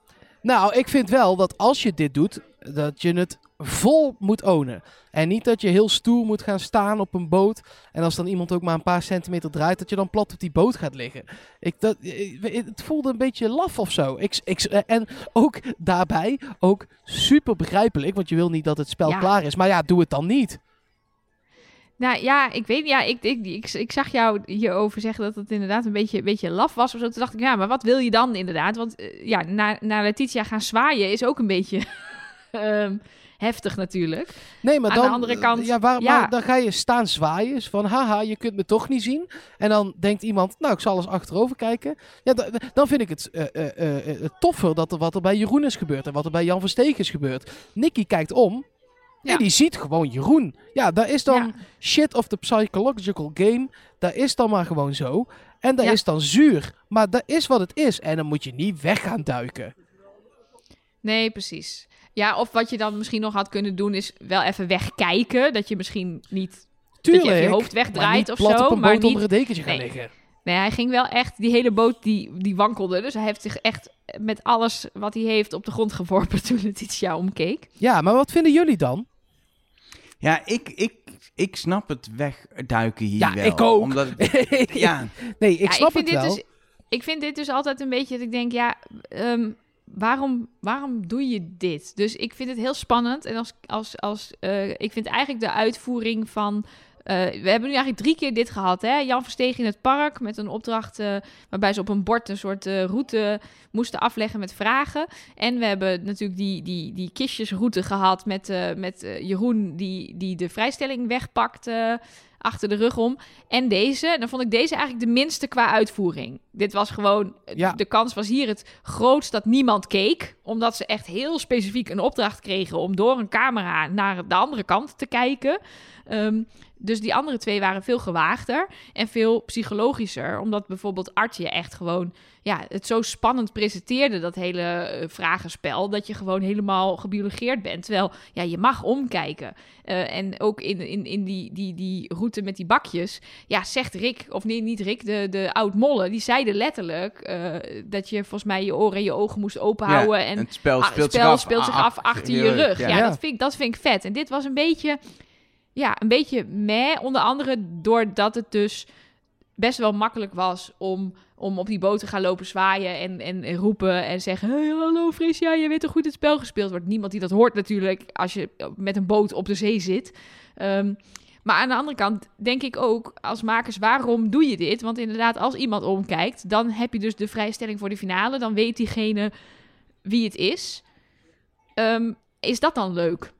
nou, ik vind wel dat als je dit doet, dat je het vol moet ownen. En niet dat je heel stoer moet gaan staan op een boot. En als dan iemand ook maar een paar centimeter draait, dat je dan plat op die boot gaat liggen. Ik, dat, eh, het voelde een beetje laf of zo. Ik, ik, en ook daarbij, ook super begrijpelijk. Want je wil niet dat het spel Ja. klaar is. Maar ja, doe het dan niet. Nou ja, ik weet ja, ik, ik, ik, ik zag jou hierover zeggen dat het inderdaad een beetje, een beetje laf was of zo. Toen dacht ik, ja, maar wat wil je dan inderdaad? Want eh, ja, naar, naar Letitia gaan zwaaien is ook een beetje ehm, heftig natuurlijk. Nee, maar Aan dan, de andere kant, ja, waar, ja. Maar dan ga je staan zwaaien. Van, haha, je kunt me toch niet zien. En dan denkt iemand, nou, ik zal eens achterover kijken. Ja, da- da- dan vind ik het eh, eh, toffer dat er wat er bij Jeroen is gebeurd. En wat er bij Jan Versteeg is gebeurd. Nicky kijkt om. Ja. En die ziet gewoon Jeroen. Ja, daar is dan Ja. shit of the psychological game. Dat is dan maar gewoon zo. En dat Ja. is dan zuur. Maar dat is wat het is. En dan moet je niet weg gaan duiken. Nee, precies. Ja, of wat je dan misschien nog had kunnen doen is wel even wegkijken. Dat je misschien niet Tuurlijk. dat je je hoofd wegdraait of zo. maar boot niet... onder een dekentje gaan Nee. liggen. Nee, hij ging wel echt, die hele boot die, die wankelde. Dus hij heeft zich echt met alles wat hij heeft op de grond geworpen toen Letitia omkeek. Ja, maar wat vinden jullie dan? Ja, ik, ik, ik snap het wegduiken hier Ja, wel. ik ook. Omdat, ja, nee, ik Ja, snap vind het dit wel. Dus, ik vind dit dus altijd een beetje dat ik denk, ja, ehm, waarom, waarom doe je dit? Dus ik vind het heel spannend. En als, als, als, eh, ik vind eigenlijk de uitvoering van... eh, we hebben nu eigenlijk drie keer dit gehad. Hè? Jan Versteeg in het park met een opdracht eh, waarbij ze op een bord een soort eh, route moesten afleggen met vragen. En we hebben natuurlijk die, die, die kistjesroute gehad met, met Jeroen die, die de vrijstelling wegpakt eh, achter de rug om. En deze, dan vond ik deze eigenlijk de minste qua uitvoering. Dit was gewoon, Ja. de kans was hier het grootst dat niemand keek. Omdat ze echt heel specifiek een opdracht kregen om door een camera naar de andere kant te kijken. Ehm, dus die andere twee waren veel gewaagder en veel psychologischer. Omdat bijvoorbeeld Artje echt gewoon ja, het zo spannend presenteerde, dat hele eh, vragenspel, dat je gewoon helemaal gebiologeerd bent. Terwijl, ja, je mag omkijken. Eh, en ook in, in, in die, die, die route met die bakjes, ja, zegt Rick, of nee, niet Rick, de, de oud-molle, die zeiden letterlijk eh, dat je volgens mij je oren en je ogen moest openhouden. en het spel Ah, speelt, het spel zich af, speelt zich af achter je rug. Ja, Ja. Dat, vind ik, dat vind ik vet. En dit was een beetje, ja, een beetje meh. Onder andere doordat het dus best wel makkelijk was om, om op die boot te gaan lopen zwaaien en, en, en roepen en zeggen... Hey, hallo Frisja, je weet toch goed het spel gespeeld wordt? Niemand die dat hoort natuurlijk als je met een boot op de zee zit. Ehm, maar aan de andere kant denk ik ook als makers, waarom doe je dit? Want inderdaad, als iemand omkijkt, dan heb je dus de vrijstelling voor de finale. Dan weet diegene wie het is. Ehm, is dat dan leuk?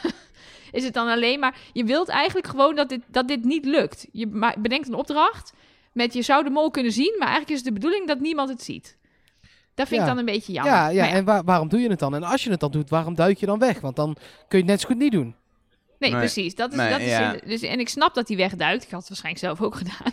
is het dan alleen maar... Je wilt eigenlijk gewoon dat dit, dat dit niet lukt. Je bedenkt een opdracht met je zou de mol kunnen zien... maar eigenlijk is het de bedoeling dat niemand het ziet. Dat vind Ja. ik dan een beetje jammer. Ja, ja, Maar en waar- waarom doe je het dan? En als je het dan doet, waarom duik je dan weg? Want dan kun je het net zo goed niet doen. Nee, Nee. precies. Dat is, Nee, dat is ja. dus, en ik snap dat hij wegduikt. Ik had het waarschijnlijk zelf ook gedaan.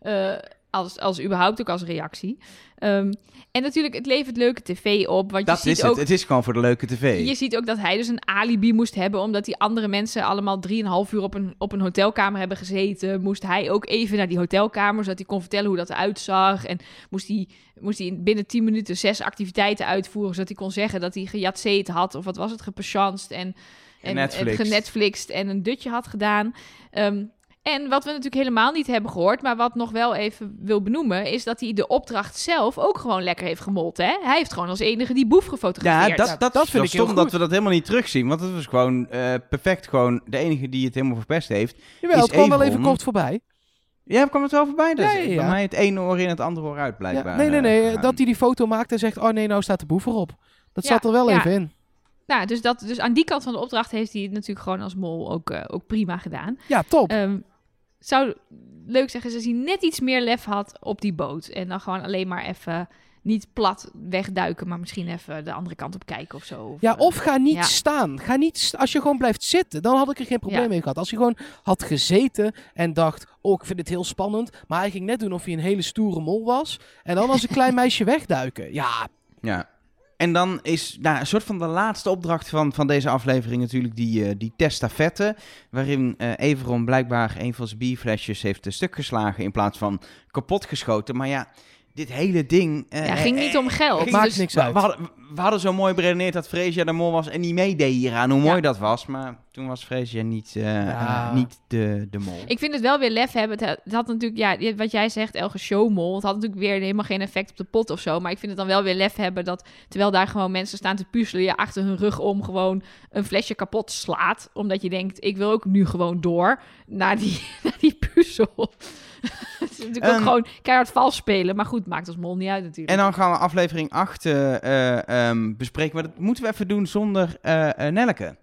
Eh, als, als überhaupt ook als reactie. Ehm, en natuurlijk, het levert leuke tv op. Want Dat je ziet is ook, het. Het is gewoon voor de leuke tv. Je ziet ook dat hij dus een alibi moest hebben, omdat die andere mensen allemaal drieënhalf uur op een, op een hotelkamer hebben gezeten. Moest hij ook even naar die hotelkamer, zodat hij kon vertellen hoe dat eruit zag. En moest hij, moest hij in binnen tien minuten zes activiteiten uitvoeren, zodat hij kon zeggen dat hij gejatseed had, of wat was het, gepasjanst en, en, en Genetflixt. genetflixt en een dutje had gedaan. Ehm, en wat we natuurlijk helemaal niet hebben gehoord, maar wat nog wel even wil benoemen, is dat hij de opdracht zelf ook gewoon lekker heeft gemold. Hè? Hij heeft gewoon als enige die boef gefotografeerd. Ja, dat, dat, dat vind ik heel stom dat goed. we dat helemaal niet terugzien. Want het was gewoon eh, perfect. Gewoon de enige die het helemaal verpest heeft. Jawel, Is het kwam wel even kort voorbij. Ja, kwam het wel voorbij? Dat Ja, is ja, ja. Bij mij het ene oor in het andere oor uit, blijkbaar. Ja, nee, nee, nee. eh, gegaan. dat hij die foto maakt en zegt, oh nee, nou staat de boef erop. Dat Ja, zat er wel ja. even in. Nou, dus, dat, dus aan die kant van de opdracht heeft hij het natuurlijk gewoon als mol ook, eh, ook prima gedaan. Ja, top. Ehm zou leuk zeggen als hij net iets meer lef had op die boot. En dan gewoon alleen maar even niet plat wegduiken, maar misschien even de andere kant op kijken of zo. Ja, eh, of ga niet ja. staan. Ga niet st- als je gewoon blijft zitten, dan had ik er geen probleem Ja. mee gehad. Als je gewoon had gezeten en dacht, oh, ik vind het heel spannend. Maar hij ging net doen of hij een hele stoere mol was. En dan als een klein meisje wegduiken. Ja, Ja. En dan is nou, een soort van de laatste opdracht van, van deze aflevering natuurlijk die, eh die testafette. Waarin eh Everon blijkbaar een van zijn bierflesjes heeft eh, stuk geslagen in plaats van kapot geschoten. Maar ja, dit hele ding... eh, Ja, ging niet om geld. ging Maakt dus- niks we, uit. we hadden, we hadden zo mooi beredeneerd dat Freesia de mol was en niet meedeed hieraan, hoe mooi Ja. dat was. Maar toen was Freesia niet, eh, Ja. eh, niet de, de mol. Ik vind het wel weer lef hebben. Het, het had natuurlijk, ja, wat jij zegt, Elge Showmol. Het had natuurlijk weer helemaal geen effect op de pot of zo. Maar ik vind het dan wel weer lef hebben dat, terwijl daar gewoon mensen staan te puzzelen, je achter hun rug om gewoon een flesje kapot slaat. Omdat je denkt, ik wil ook nu gewoon door naar die, naar die puzzel. Natuurlijk ook Ehm. gewoon keihard vals spelen. Maar goed, maakt als mol niet uit natuurlijk. En dan gaan we aflevering 8 eh, eh, ehm, bespreken. Maar dat moeten we even doen zonder eh Nelleke.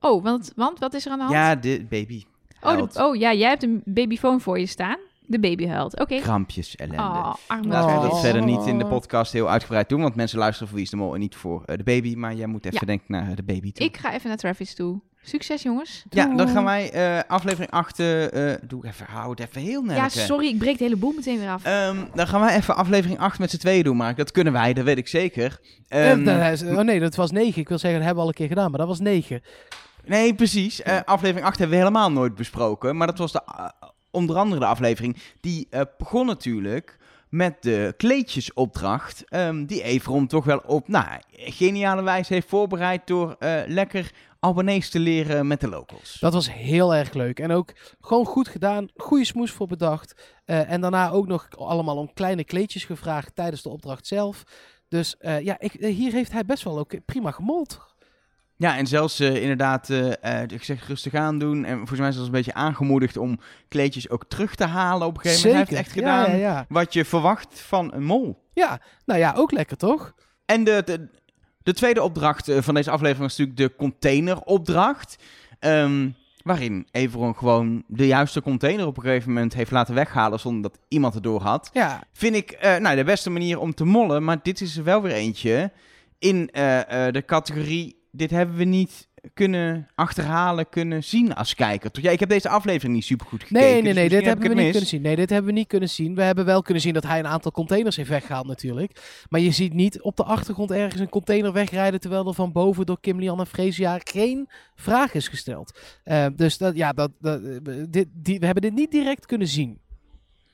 Oh, want, want wat is er aan de hand? Ja, de baby. oh, de- oh ja, jij hebt een babyfoon voor je staan. De baby huilt. Oké. Krampjes, ellende. Oh, Laten we dat verder niet in de podcast heel uitgebreid doen, want mensen luisteren voor Wie is de Mol en niet voor de baby. Maar jij moet even Ja. denken naar de baby toe. Ik ga even naar Travis toe. Succes, jongens. ja, dan gaan wij eh, aflevering 8, eh, eh, doe even, hou het even heel Ja, Nelleke. sorry, ik breek de hele boel meteen weer af. Ehm, dan gaan wij even aflevering 8 met z'n tweeën doen, maar dat kunnen wij, dat weet ik zeker. Eh, Ehm, is- oh nee, dat was 9. Ik wil zeggen, dat hebben we al een keer gedaan, maar dat was 9. Nee, precies. Eh, aflevering 8 hebben we helemaal nooit besproken. Maar dat was de, onder andere de aflevering. Die eh, begon natuurlijk met de kleedjesopdracht. ehm, die Everon toch wel op nou, geniale wijze heeft voorbereid. Door eh, lekker Albanese te leren met de locals. Dat was heel erg leuk. En ook gewoon goed gedaan. Goede smoes voor bedacht. Eh, en daarna ook nog allemaal om kleine kleedjes gevraagd tijdens de opdracht zelf. Dus eh, ja, ik, eh, hier heeft hij best wel ook prima gemold. Ja, en zelfs inderdaad, ik zeg rustig aan doen. En volgens mij zelfs een beetje aangemoedigd om kleedjes ook terug te halen op een gegeven moment. Hij heeft echt Ja, gedaan Ja, ja. wat je verwacht van een mol. ja, nou ja, ook lekker toch? En de, de, de tweede opdracht eh, van deze aflevering was natuurlijk de containeropdracht. Ehm waarin Everon gewoon de juiste container op een gegeven moment heeft laten weghalen zonder dat iemand het door had. Ja, Vind ik eh, nou, de beste manier om te mollen, maar dit is er wel weer eentje in eh, de categorie... Dit hebben we niet kunnen achterhalen, kunnen zien als kijker. Toch? Ja, ik heb deze aflevering niet super goed gekeken. nee, nee, dus nee, dit misschien hebben heb we niet kunnen zien. Nee, dit hebben we niet kunnen zien. We hebben wel kunnen zien dat hij een aantal containers heeft weggehaald natuurlijk. Maar je ziet niet op de achtergrond ergens een container wegrijden... terwijl er van boven door Kim Lian en Freesia geen vraag is gesteld. Eh, dus dat, ja, dat, dat, eh, dit, die, we hebben dit niet direct kunnen zien.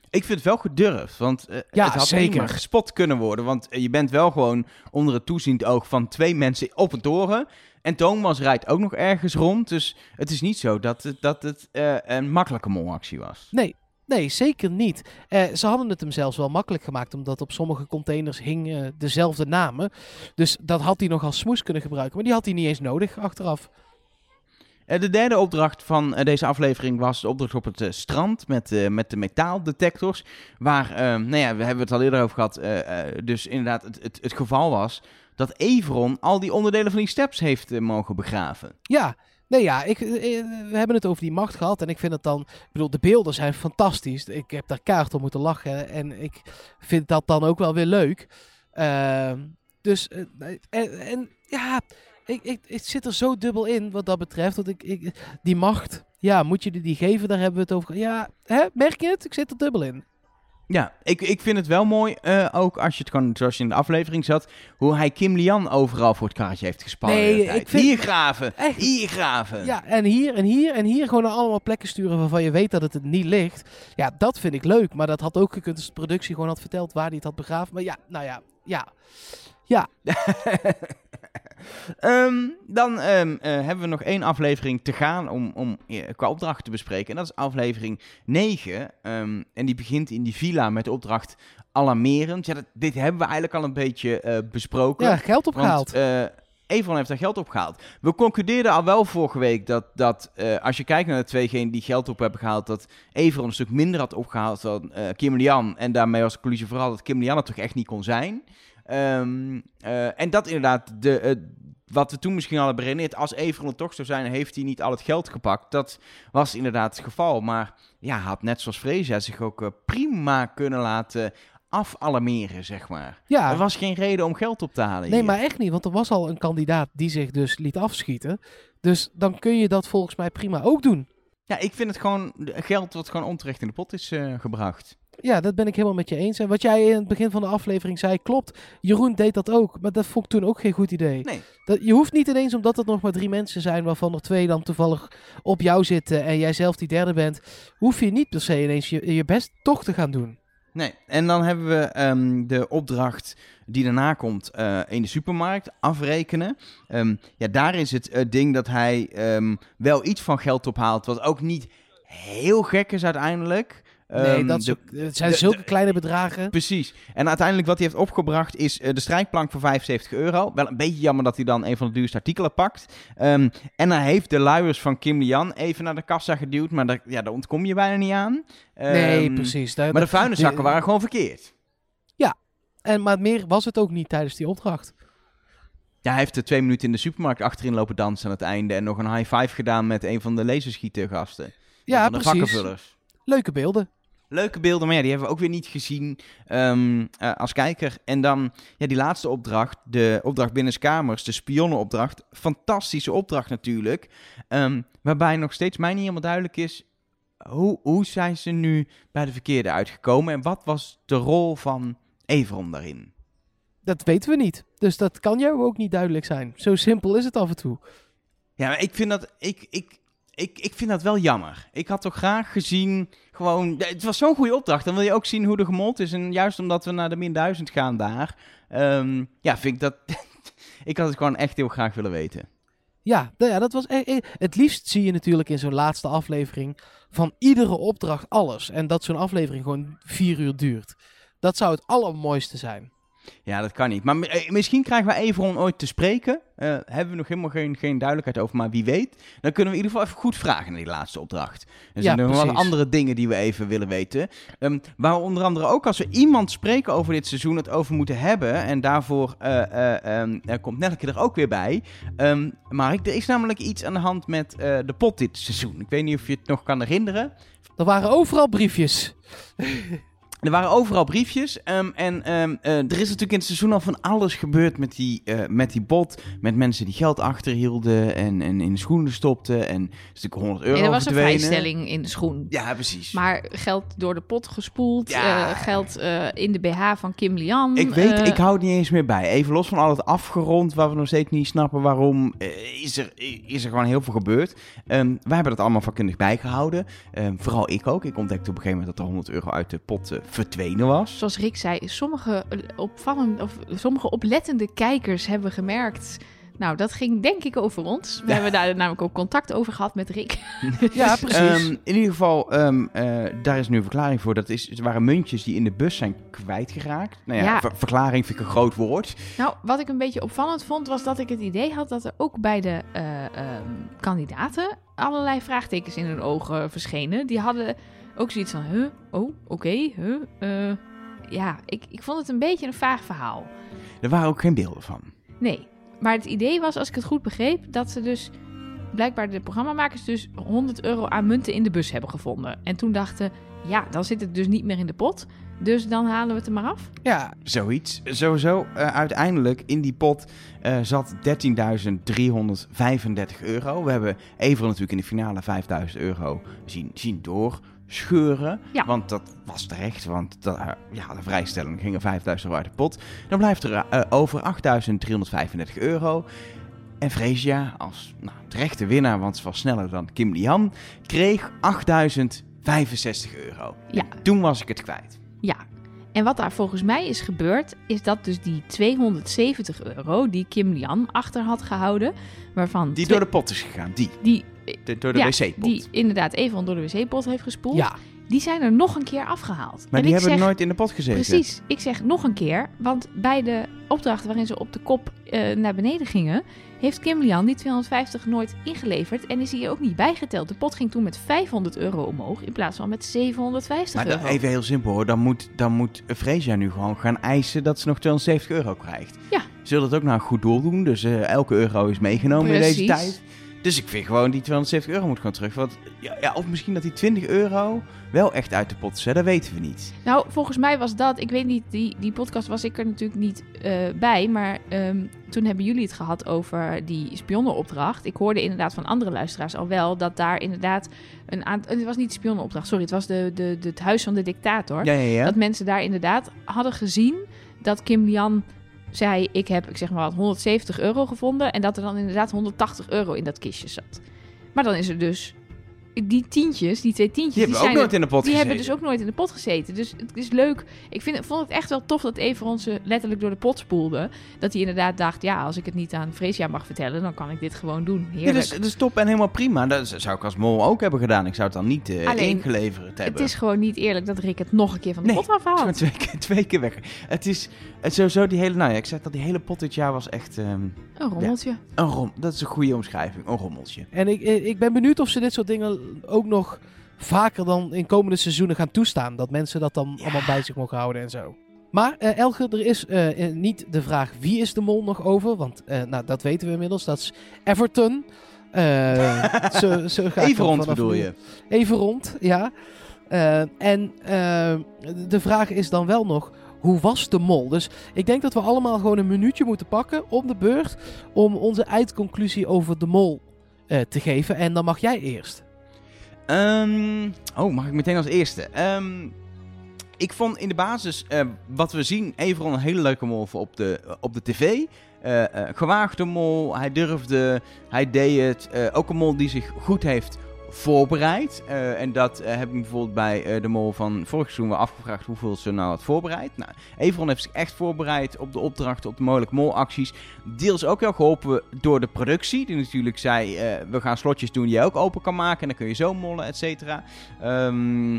Ik vind het wel gedurfd, want eh, Ja, het had zeker. gespot kunnen worden. Want je bent wel gewoon onder het toeziend oog van twee mensen op een toren. En Thomas rijdt ook nog ergens rond. Dus het is niet zo dat het, dat het eh, een makkelijke molactie was. Nee, nee, zeker niet. Eh, ze hadden het hem zelfs wel makkelijk gemaakt, omdat op sommige containers hing eh, dezelfde namen. Dus dat had hij nog als smoes kunnen gebruiken, maar die had hij niet eens nodig achteraf. Eh, de derde opdracht van deze aflevering was de opdracht op het strand met, met de metaaldetectors. Waar, nou ja, we hebben het al eerder over gehad. eh, eh, dus inderdaad, het, het, het geval was dat Everon al die onderdelen van die steps heeft eh, mogen begraven. Ja, nee ja, ik, eh, we hebben het over die macht gehad en ik vind het dan, ik bedoel, de beelden zijn fantastisch. Ik heb daar kaart om moeten lachen en ik vind dat dan ook wel weer leuk. Ehm, dus, eh, en, ja, ik, ik, zit er zo dubbel in wat dat betreft. Dat ik, ik, die macht, ja, moet je die, geven? Daar hebben we het over. Ja, hè, merk je het? Ik zit er dubbel in. Ja, ik, ik vind het wel mooi, eh, ook als je het gewoon, zoals je in de aflevering zat, hoe hij Kim Lian overal voor het karretje heeft gespannen. Nee, ik vind- Hier graven, Echt. hier graven. Ja, en hier en hier en hier gewoon naar allemaal plekken sturen waarvan je weet dat het het niet ligt. Ja, dat vind ik leuk. Maar dat had ook gekund als de productie gewoon had verteld waar hij het had begraven. Maar ja, nou ja, ja. Ehm, dan ehm, eh, hebben we nog één aflevering te gaan om, om qua opdracht te bespreken. En dat is aflevering 9. Ehm, en die begint in die villa met de opdracht alarmerend. Ja, dat, dit hebben we eigenlijk al een beetje eh, besproken. Ja, geld opgehaald. Want eh Evron heeft daar geld opgehaald. We concludeerden al wel vorige week dat, dat als je kijkt naar de tweegenen die geld op hebben gehaald, dat Evron een stuk minder had opgehaald dan eh Kim Lian. En daarmee was de conclusie vooral dat Kim Lian het toch echt niet kon zijn. Ehm, eh, en dat inderdaad, de, wat we toen misschien al hebben beredeneerd, als Evron het toch zou zijn, heeft hij niet al het geld gepakt. Dat was inderdaad het geval. Maar ja, had net zoals Freesia zich ook eh, prima kunnen laten afalarmeren, zeg maar. ja, Er was geen reden om geld op te halen nee, hier. maar echt niet. Want er was al een kandidaat die zich dus liet afschieten. Dus dan kun je dat volgens mij prima ook doen. Ja, ik vind het gewoon geld wat gewoon onterecht in de pot is eh, gebracht. Ja, dat ben ik helemaal met je eens. En wat jij in het begin van de aflevering zei, klopt. Jeroen deed dat ook. Maar dat vond ik toen ook geen goed idee. Nee. Dat, je hoeft niet ineens, omdat het nog maar drie mensen zijn, waarvan er twee dan toevallig op jou zitten en jij zelf die derde bent, hoef je niet per se ineens je, je best toch te gaan doen. Nee, en dan hebben we ehm, de opdracht die daarna komt eh, in de supermarkt, afrekenen. Ehm, ja, daar is het eh, ding dat hij ehm, wel iets van geld ophaalt, wat ook niet heel gek is uiteindelijk. Nee, Ehm, dat is de- ook- het zijn de- zulke de- kleine bedragen. Precies. En uiteindelijk wat hij heeft opgebracht is eh, de strijkplank voor 75 euro. Wel een beetje jammer dat hij dan een van de duurste artikelen pakt. Ehm, en hij heeft de luiers van Kim Lian even naar de kassa geduwd. Maar daar, ja, daar ontkom je bijna niet aan. nee, Ehm, precies. Daar- Maar de vuilniszakken waren gewoon verkeerd. En, maar meer was het ook niet tijdens die opdracht. Ja, hij heeft er twee minuten in de supermarkt achterin lopen dansen aan het einde. En nog een high five gedaan met een van de laserschietergasten. Ja, precies. vakkenvullers. Leuke beelden. Leuke beelden, maar ja, die hebben we ook weer niet gezien ehm, eh, als kijker. En dan ja, die laatste opdracht, de opdracht binnenskamers, de spionnenopdracht. Fantastische opdracht natuurlijk. Ehm, waarbij nog steeds mij niet helemaal duidelijk is, hoe, hoe zijn ze nu bij de verkeerde uitgekomen? En wat was de rol van Everon daarin? Dat weten we niet. Dus dat kan jou ook niet duidelijk zijn. Zo simpel is het af en toe. Ja, maar ik vind dat, ik, ik, ik, ik vind dat wel jammer. Ik had toch graag gezien, gewoon, het was zo'n goede opdracht. Dan wil je ook zien hoe de gemold is. En juist omdat we naar de min 1000 gaan daar, ehm, ja, vind ik dat, ik had het gewoon echt heel graag willen weten. Ja, ja, dat was e- e- het liefst zie je natuurlijk in zo'n laatste aflevering van iedere opdracht alles. En dat zo'n aflevering gewoon vier uur duurt. Dat zou het allermooiste zijn. Ja, dat kan niet. Maar eh, misschien krijgen we Everon ooit te spreken. Eh, hebben we nog helemaal geen, geen duidelijkheid over, maar wie weet. Dan kunnen we in ieder geval even goed vragen naar die laatste opdracht. Er Ja, zijn nog wel andere dingen die we even willen weten. Ehm, waar we onder andere ook als we iemand spreken over dit seizoen het over moeten hebben. En daarvoor eh, ehm, er komt Nelke er ook weer bij. Ehm Mark, er is namelijk iets aan de hand met eh, de pot dit seizoen. Ik weet niet of je het nog kan herinneren. Er waren overal briefjes. Er waren overal briefjes. ehm, en ehm, eh, er is natuurlijk in het seizoen al van alles gebeurd met die, eh, met die bot. Met mensen die geld achterhielden en, en in de schoenen stopten. En is natuurlijk 100 euro Nee, er was een vrijstelling in de schoen. Ja, precies. Maar geld door de pot gespoeld, Ja. eh, geld in de BH van Kim Lian. ik weet, ik hou het niet eens meer bij. Even los van al het afgerond, waar we nog steeds niet snappen waarom, is, er, is er gewoon heel veel gebeurd. Ehm, wij hebben dat allemaal vakkundig bijgehouden. Vooral ik ook. Ik ontdekte op een gegeven moment dat er 100 euro uit de pot verdwenen was. Zoals Rick zei, sommige, eh, opvallend, of sommige oplettende kijkers hebben gemerkt... Nou, dat ging denk ik over ons. We Ja. hebben daar namelijk ook contact over gehad met Rick. Ja, precies. Ehm, in ieder geval, ehm, eh, daar is nu een verklaring voor. Dat is, het waren muntjes die in de bus zijn kwijtgeraakt. Nou ja, Ja. ver- verklaring vind ik een groot woord. Nou, wat ik een beetje opvallend vond, was dat ik het idee had dat er ook bij de eh, ehm, kandidaten allerlei vraagtekens in hun ogen verschenen. Die hadden ook zoiets van, huh, oh, oké, huh, eh. Ja, ik, ik vond het een beetje een vaag verhaal. Er waren ook geen beelden van. Nee, maar het idee was, als ik het goed begreep, dat ze dus blijkbaar de programmamakers dus 100 euro aan munten in de bus hebben gevonden. En toen dachten, ja, dan zit het dus niet meer in de pot. Dus dan halen we het er maar af. ja, Zoiets. Sowieso, eh, uiteindelijk in die pot eh, zat 13.335 euro. We hebben Everen natuurlijk in de finale 5.000 euro zien, zien doorscheuren. Ja. Want dat was terecht, want eh, ja, de vrijstelling ging er 5.000 euro uit de pot. Dan blijft er eh, over 8.335 euro. En Freesia, als nou, terechte winnaar, want ze was sneller dan Kim Lian, kreeg 8.065 euro. Ja. En toen was ik het kwijt. Ja. En wat daar volgens mij is gebeurd, is dat dus die 270 euro die Kim Lian achter had gehouden, waarvan Die twee- door de pot is gegaan, die. die, De- door de Ja, wc-pot. die inderdaad even door de wc-pot heeft gespoeld, ja. die zijn er nog een keer afgehaald. Maar En die hebben zeg, nooit in de pot gezeten. Precies. Ik zeg nog een keer, want bij de opdracht waarin ze op de kop eh, naar beneden gingen, heeft Kim Lian die 250 nooit ingeleverd en is hier ook niet bijgeteld. De pot ging toen met 500 euro omhoog in plaats van met 750 Maar euro. even heel simpel hoor. Dan moet, dan moet Freesia nu gewoon gaan eisen dat ze nog 270 euro krijgt. Ja. Ze wil het ook naar een goed doel doen. Dus eh, elke euro is meegenomen in deze tijd. Dus ik vind gewoon die 270 euro moet gewoon terug. Want, ja, ja, of misschien dat die 20 euro wel echt uit de pot is. Hè? Dat weten we niet. Nou, volgens mij was dat, ik weet niet, die, die podcast was ik er natuurlijk niet eh, bij, maar ehm, toen hebben jullie het gehad over die spionnenopdracht. Ik hoorde inderdaad van andere luisteraars al wel dat daar inderdaad een aantal, het was niet de spionnenopdracht, sorry, het was de, de, de, het huis van de dictator. Ja, ja. Dat mensen daar inderdaad hadden gezien dat Kim Lian zei: Ik heb, ik zeg maar wat, 170 euro gevonden. En dat er dan inderdaad 180 euro in dat kistje zat. Maar dan is er dus die tientjes, die twee tientjes, Die hebben we ook nooit in de pot die gezeten. hebben dus ook nooit in de pot gezeten. Dus het is leuk. Ik vind, vond het echt wel tof dat Everon ze letterlijk door de pot spoelde. Dat hij inderdaad dacht, ja, als ik het niet aan Freesia mag vertellen, dan kan ik dit gewoon doen. Ja, Heerlijk. dus, dat is top en helemaal prima. Dat zou ik als mol ook hebben gedaan. Ik zou het dan niet eh, Alleen, ingeleverd hebben. het is gewoon niet eerlijk dat Rick het nog een keer van de Nee, pot afhaalt. twee, keer- twee keer weg. Het is het sowieso die hele... Nou ja, ik zeg dat die hele pot dit jaar was echt ehm, Een rommeltje. een rom. Dat is een goede omschrijving. Een rommeltje. En ik, ik ben benieuwd of ze dit soort dingen ook nog vaker dan in komende seizoenen gaan toestaan. Dat mensen dat dan Ja. allemaal bij zich mogen houden en zo. Maar eh Elge, er is eh, niet de vraag wie is de mol nog over. Want eh, nou, dat weten we inmiddels. Dat is Everton. Eh, Even rond bedoel nu- je? Even rond, ja. Eh, en de vraag is dan wel nog, hoe was de mol? Dus ik denk dat we allemaal gewoon een minuutje moeten pakken om de beurt om onze eindconclusie over de mol eh, te geven. En dan mag jij eerst. Ehm, oh, mag ik meteen als eerste? Ehm, ik vond in de basis eh, wat we zien, Everon een hele leuke mol op de, op de tv. Eh, gewaagde mol, hij durfde, hij deed het. Ook een mol die zich goed heeft voorbereid. Eh, en dat eh, heb ik bijvoorbeeld bij eh, de mol van vorig seizoen wel afgevraagd hoeveel ze nou had voorbereid. Nou, Everon heeft zich echt voorbereid op de opdrachten, op de mogelijke molacties. Deels ook heel geholpen door de productie. Die natuurlijk zei, we gaan slotjes doen die je ook open kan maken. En dan kun je zo mollen, et cetera. Ehm,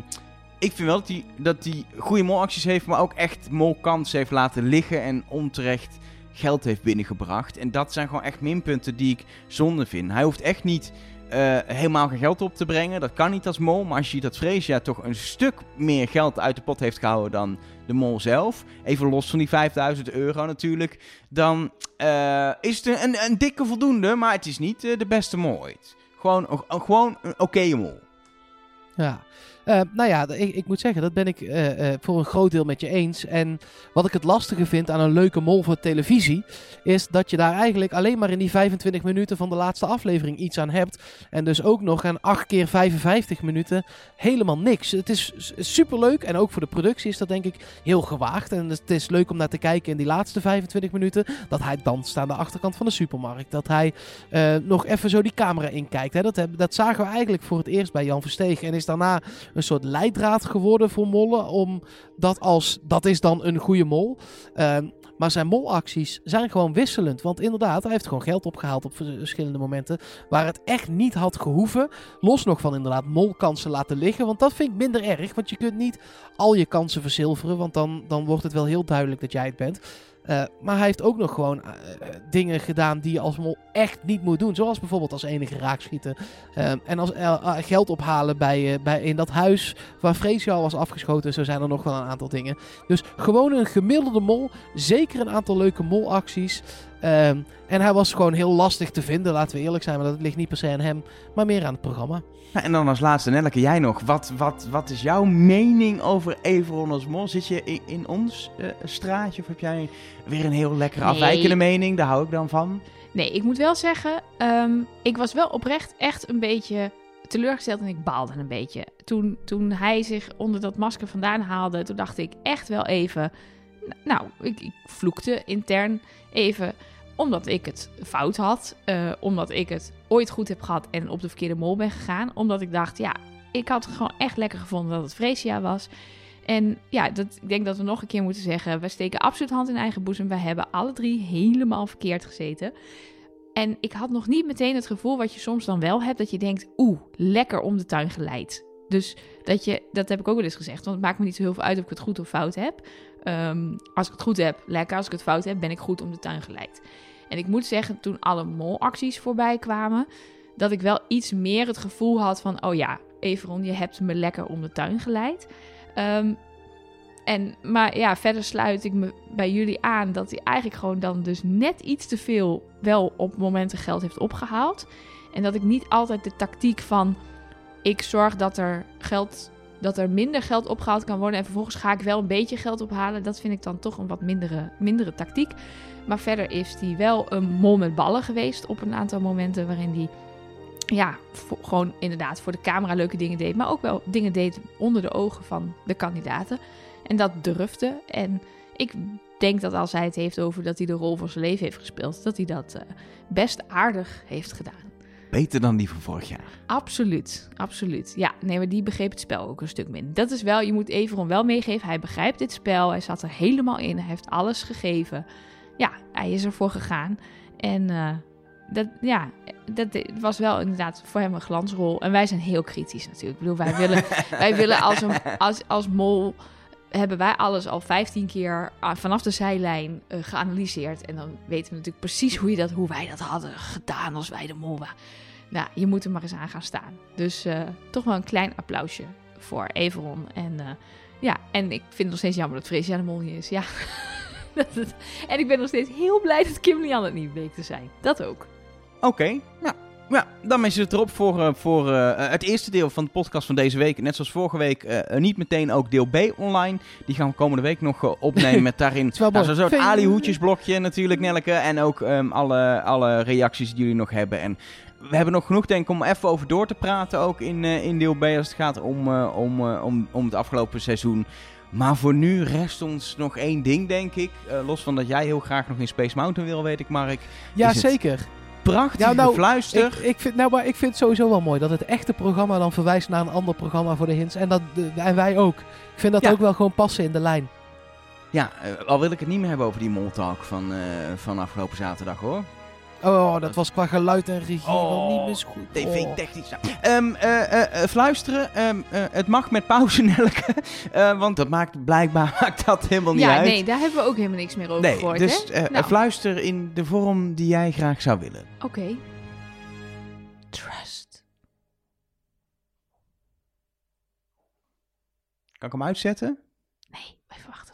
ik vind wel dat hij dat die goede molacties heeft, maar ook echt molkansen heeft laten liggen. En onterecht geld heeft binnengebracht. En dat zijn gewoon echt minpunten die ik zonde vind. Hij hoeft echt niet eh, helemaal geen geld op te brengen. Dat kan niet als mol. Maar als je ziet dat Freesia toch een stuk meer geld uit de pot heeft gehouden dan de mol zelf. Even los van die 5000 euro natuurlijk. Dan eh, is het een, een, dikke voldoende. Maar het is niet eh, de beste mol ooit. Gewoon, gewoon een oké mol. Ja. Eh, nou ja, ik, ik moet zeggen, dat ben ik eh, eh, voor een groot deel met je eens. En wat ik het lastige vind aan een leuke mol voor televisie, is dat je daar eigenlijk alleen maar in die 25 minuten van de laatste aflevering iets aan hebt. En dus ook nog aan 8 keer 55 minuten helemaal niks. Het is super leuk en ook voor de productie is dat denk ik heel gewaagd. En het is leuk om naar te kijken in die laatste 25 minuten. Dat hij danst aan de achterkant van de supermarkt. Dat hij nog even zo die camera inkijkt. Hè. Dat, dat zagen we eigenlijk voor het eerst bij Jan Versteeg. En is daarna een soort leidraad geworden voor mollen. Om dat als, dat is dan een goede mol. Ehm, maar zijn molacties zijn gewoon wisselend. Want inderdaad, hij heeft gewoon geld opgehaald op verschillende momenten. Waar het echt niet had gehoeven. Los nog van inderdaad molkansen laten liggen. Want dat vind ik minder erg. Want je kunt niet al je kansen verzilveren. Want dan, dan wordt het wel heel duidelijk dat jij het bent. Uh, maar hij heeft ook nog gewoon uh, dingen gedaan die je als mol echt niet moet doen. Zoals bijvoorbeeld als enige raakschieten. Uh, en als geld ophalen bij, bij, in dat huis waar Freesia al was afgeschoten. Zo zijn er nog wel een aantal dingen. Dus gewoon een gemiddelde mol. Zeker een aantal leuke molacties. en hij was gewoon heel lastig te vinden, laten we eerlijk zijn. Maar dat ligt niet per se aan hem, maar meer aan het programma. Nou, en dan als laatste, Nelleke, jij nog. Wat, wat, wat is jouw mening over Everon als mol? Zit je in, in ons uh, straatje of heb jij weer een heel lekkere Nee. afwijkende mening? Daar hou ik dan van. Nee, ik moet wel zeggen, um, ik was wel oprecht echt een beetje teleurgesteld en ik baalde een beetje. Toen, toen hij zich onder dat masker vandaan haalde, toen dacht ik echt wel even... Nou, ik, ik vloekte intern even omdat ik het fout had. Uh, omdat ik het ooit goed heb gehad en op de verkeerde mol ben gegaan. Omdat ik dacht, ja, ik had het gewoon echt lekker gevonden dat het Freesia was. En ja, dat, ik denk dat we nog een keer moeten zeggen... we steken absoluut hand in eigen boezem. We hebben alle drie helemaal verkeerd gezeten. En ik had nog niet meteen het gevoel wat je soms dan wel hebt... dat je denkt, oeh, lekker om de tuin geleid. Dus dat, je, dat heb ik ook wel eens gezegd. Want het maakt me niet zo heel veel uit of ik het goed of fout heb. Um, als ik het goed heb, lekker. Als ik het fout heb, ben ik goed om de tuin geleid. En ik moet zeggen, toen alle molacties voorbij kwamen... dat ik wel iets meer het gevoel had van... oh ja, Everon, je hebt me lekker om de tuin geleid. Um, en, maar ja, verder sluit ik me bij jullie aan... dat hij eigenlijk gewoon dan dus net iets te veel... wel op momenten geld heeft opgehaald. En dat ik niet altijd de tactiek van... ik zorg dat er geld dat er minder geld opgehaald kan worden. En vervolgens ga ik wel een beetje geld ophalen. Dat vind ik dan toch een wat mindere, mindere tactiek. Maar verder is hij wel een mol met ballen geweest op een aantal momenten waarin hij ja, gewoon inderdaad voor de camera leuke dingen deed. Maar ook wel dingen deed onder de ogen van de kandidaten. En dat durfde. En ik denk dat als hij het heeft over dat hij de rol van zijn leven heeft gespeeld, dat hij dat uh, best aardig heeft gedaan. Beter dan die van vorig jaar. Absoluut, absoluut. Ja, nee, maar die begreep het spel ook een stuk minder. Dat is wel, je moet Everon wel meegeven. Hij begrijpt dit spel. Hij zat er helemaal in. Hij heeft alles gegeven. Ja, hij is ervoor gegaan. En eh, dat, ja, dat was wel inderdaad voor hem een glansrol. En wij zijn heel kritisch natuurlijk. Ik bedoel, wij willen, wij willen als, een, als, als mol hebben wij alles al 15 keer ah, vanaf de zijlijn eh, geanalyseerd. En dan weten we natuurlijk precies hoe, je dat, hoe wij dat hadden gedaan als wij de mol waren. Nou, je moet er maar eens aan gaan staan. Dus eh, toch wel een klein applausje voor Everon. En uh, ja, en ik vind het nog steeds jammer dat Freesia de mol niet is. Ja. en ik ben nog steeds heel blij dat Kim Lian het niet bleek te zijn. Dat ook. Oké, nou, ja, dan is het erop voor, uh, voor uh, het eerste deel van de podcast van deze week. Net zoals vorige week, uh, niet meteen ook deel B online. Die gaan we komende week nog opnemen met daarin nou, zo'n soort Ali-hoedjesblokje natuurlijk, Nelke. En ook um, alle, alle reacties die jullie nog hebben. En we hebben nog genoeg, denk ik, om even over door te praten. Ook in, in deel B als het gaat om, om, om, om het afgelopen seizoen. Maar voor nu rest ons nog één ding, denk ik. los van dat jij heel graag nog in Space Mountain wil, weet ik, Mark. Ja, zeker prachtige ja, nou, fluister. Ik, ik, vind, nou, maar ik vind het sowieso wel mooi dat het echte programma dan verwijst naar een ander programma voor de hints. En, dat, en wij ook. Ik vind dat ook wel gewoon passen in de lijn. Ja, uh, al wil ik het niet meer hebben over die Moltalk van, uh, van afgelopen zaterdag hoor. Oh, dat was qua geluid en regie oh, wel niet mis goed. TV-technisch. Oh. Um, uh, fluisteren, um, het mag met pauze, Nelke. want dat maakt blijkbaar maakt dat helemaal niet ja, uit. Ja, nee, daar hebben we ook helemaal niks meer over nee, gehoord. Dus hè? Nou. fluister in de vorm die jij graag zou willen. Oké. Okay. Trust. Kan ik hem uitzetten? Nee, even wachten.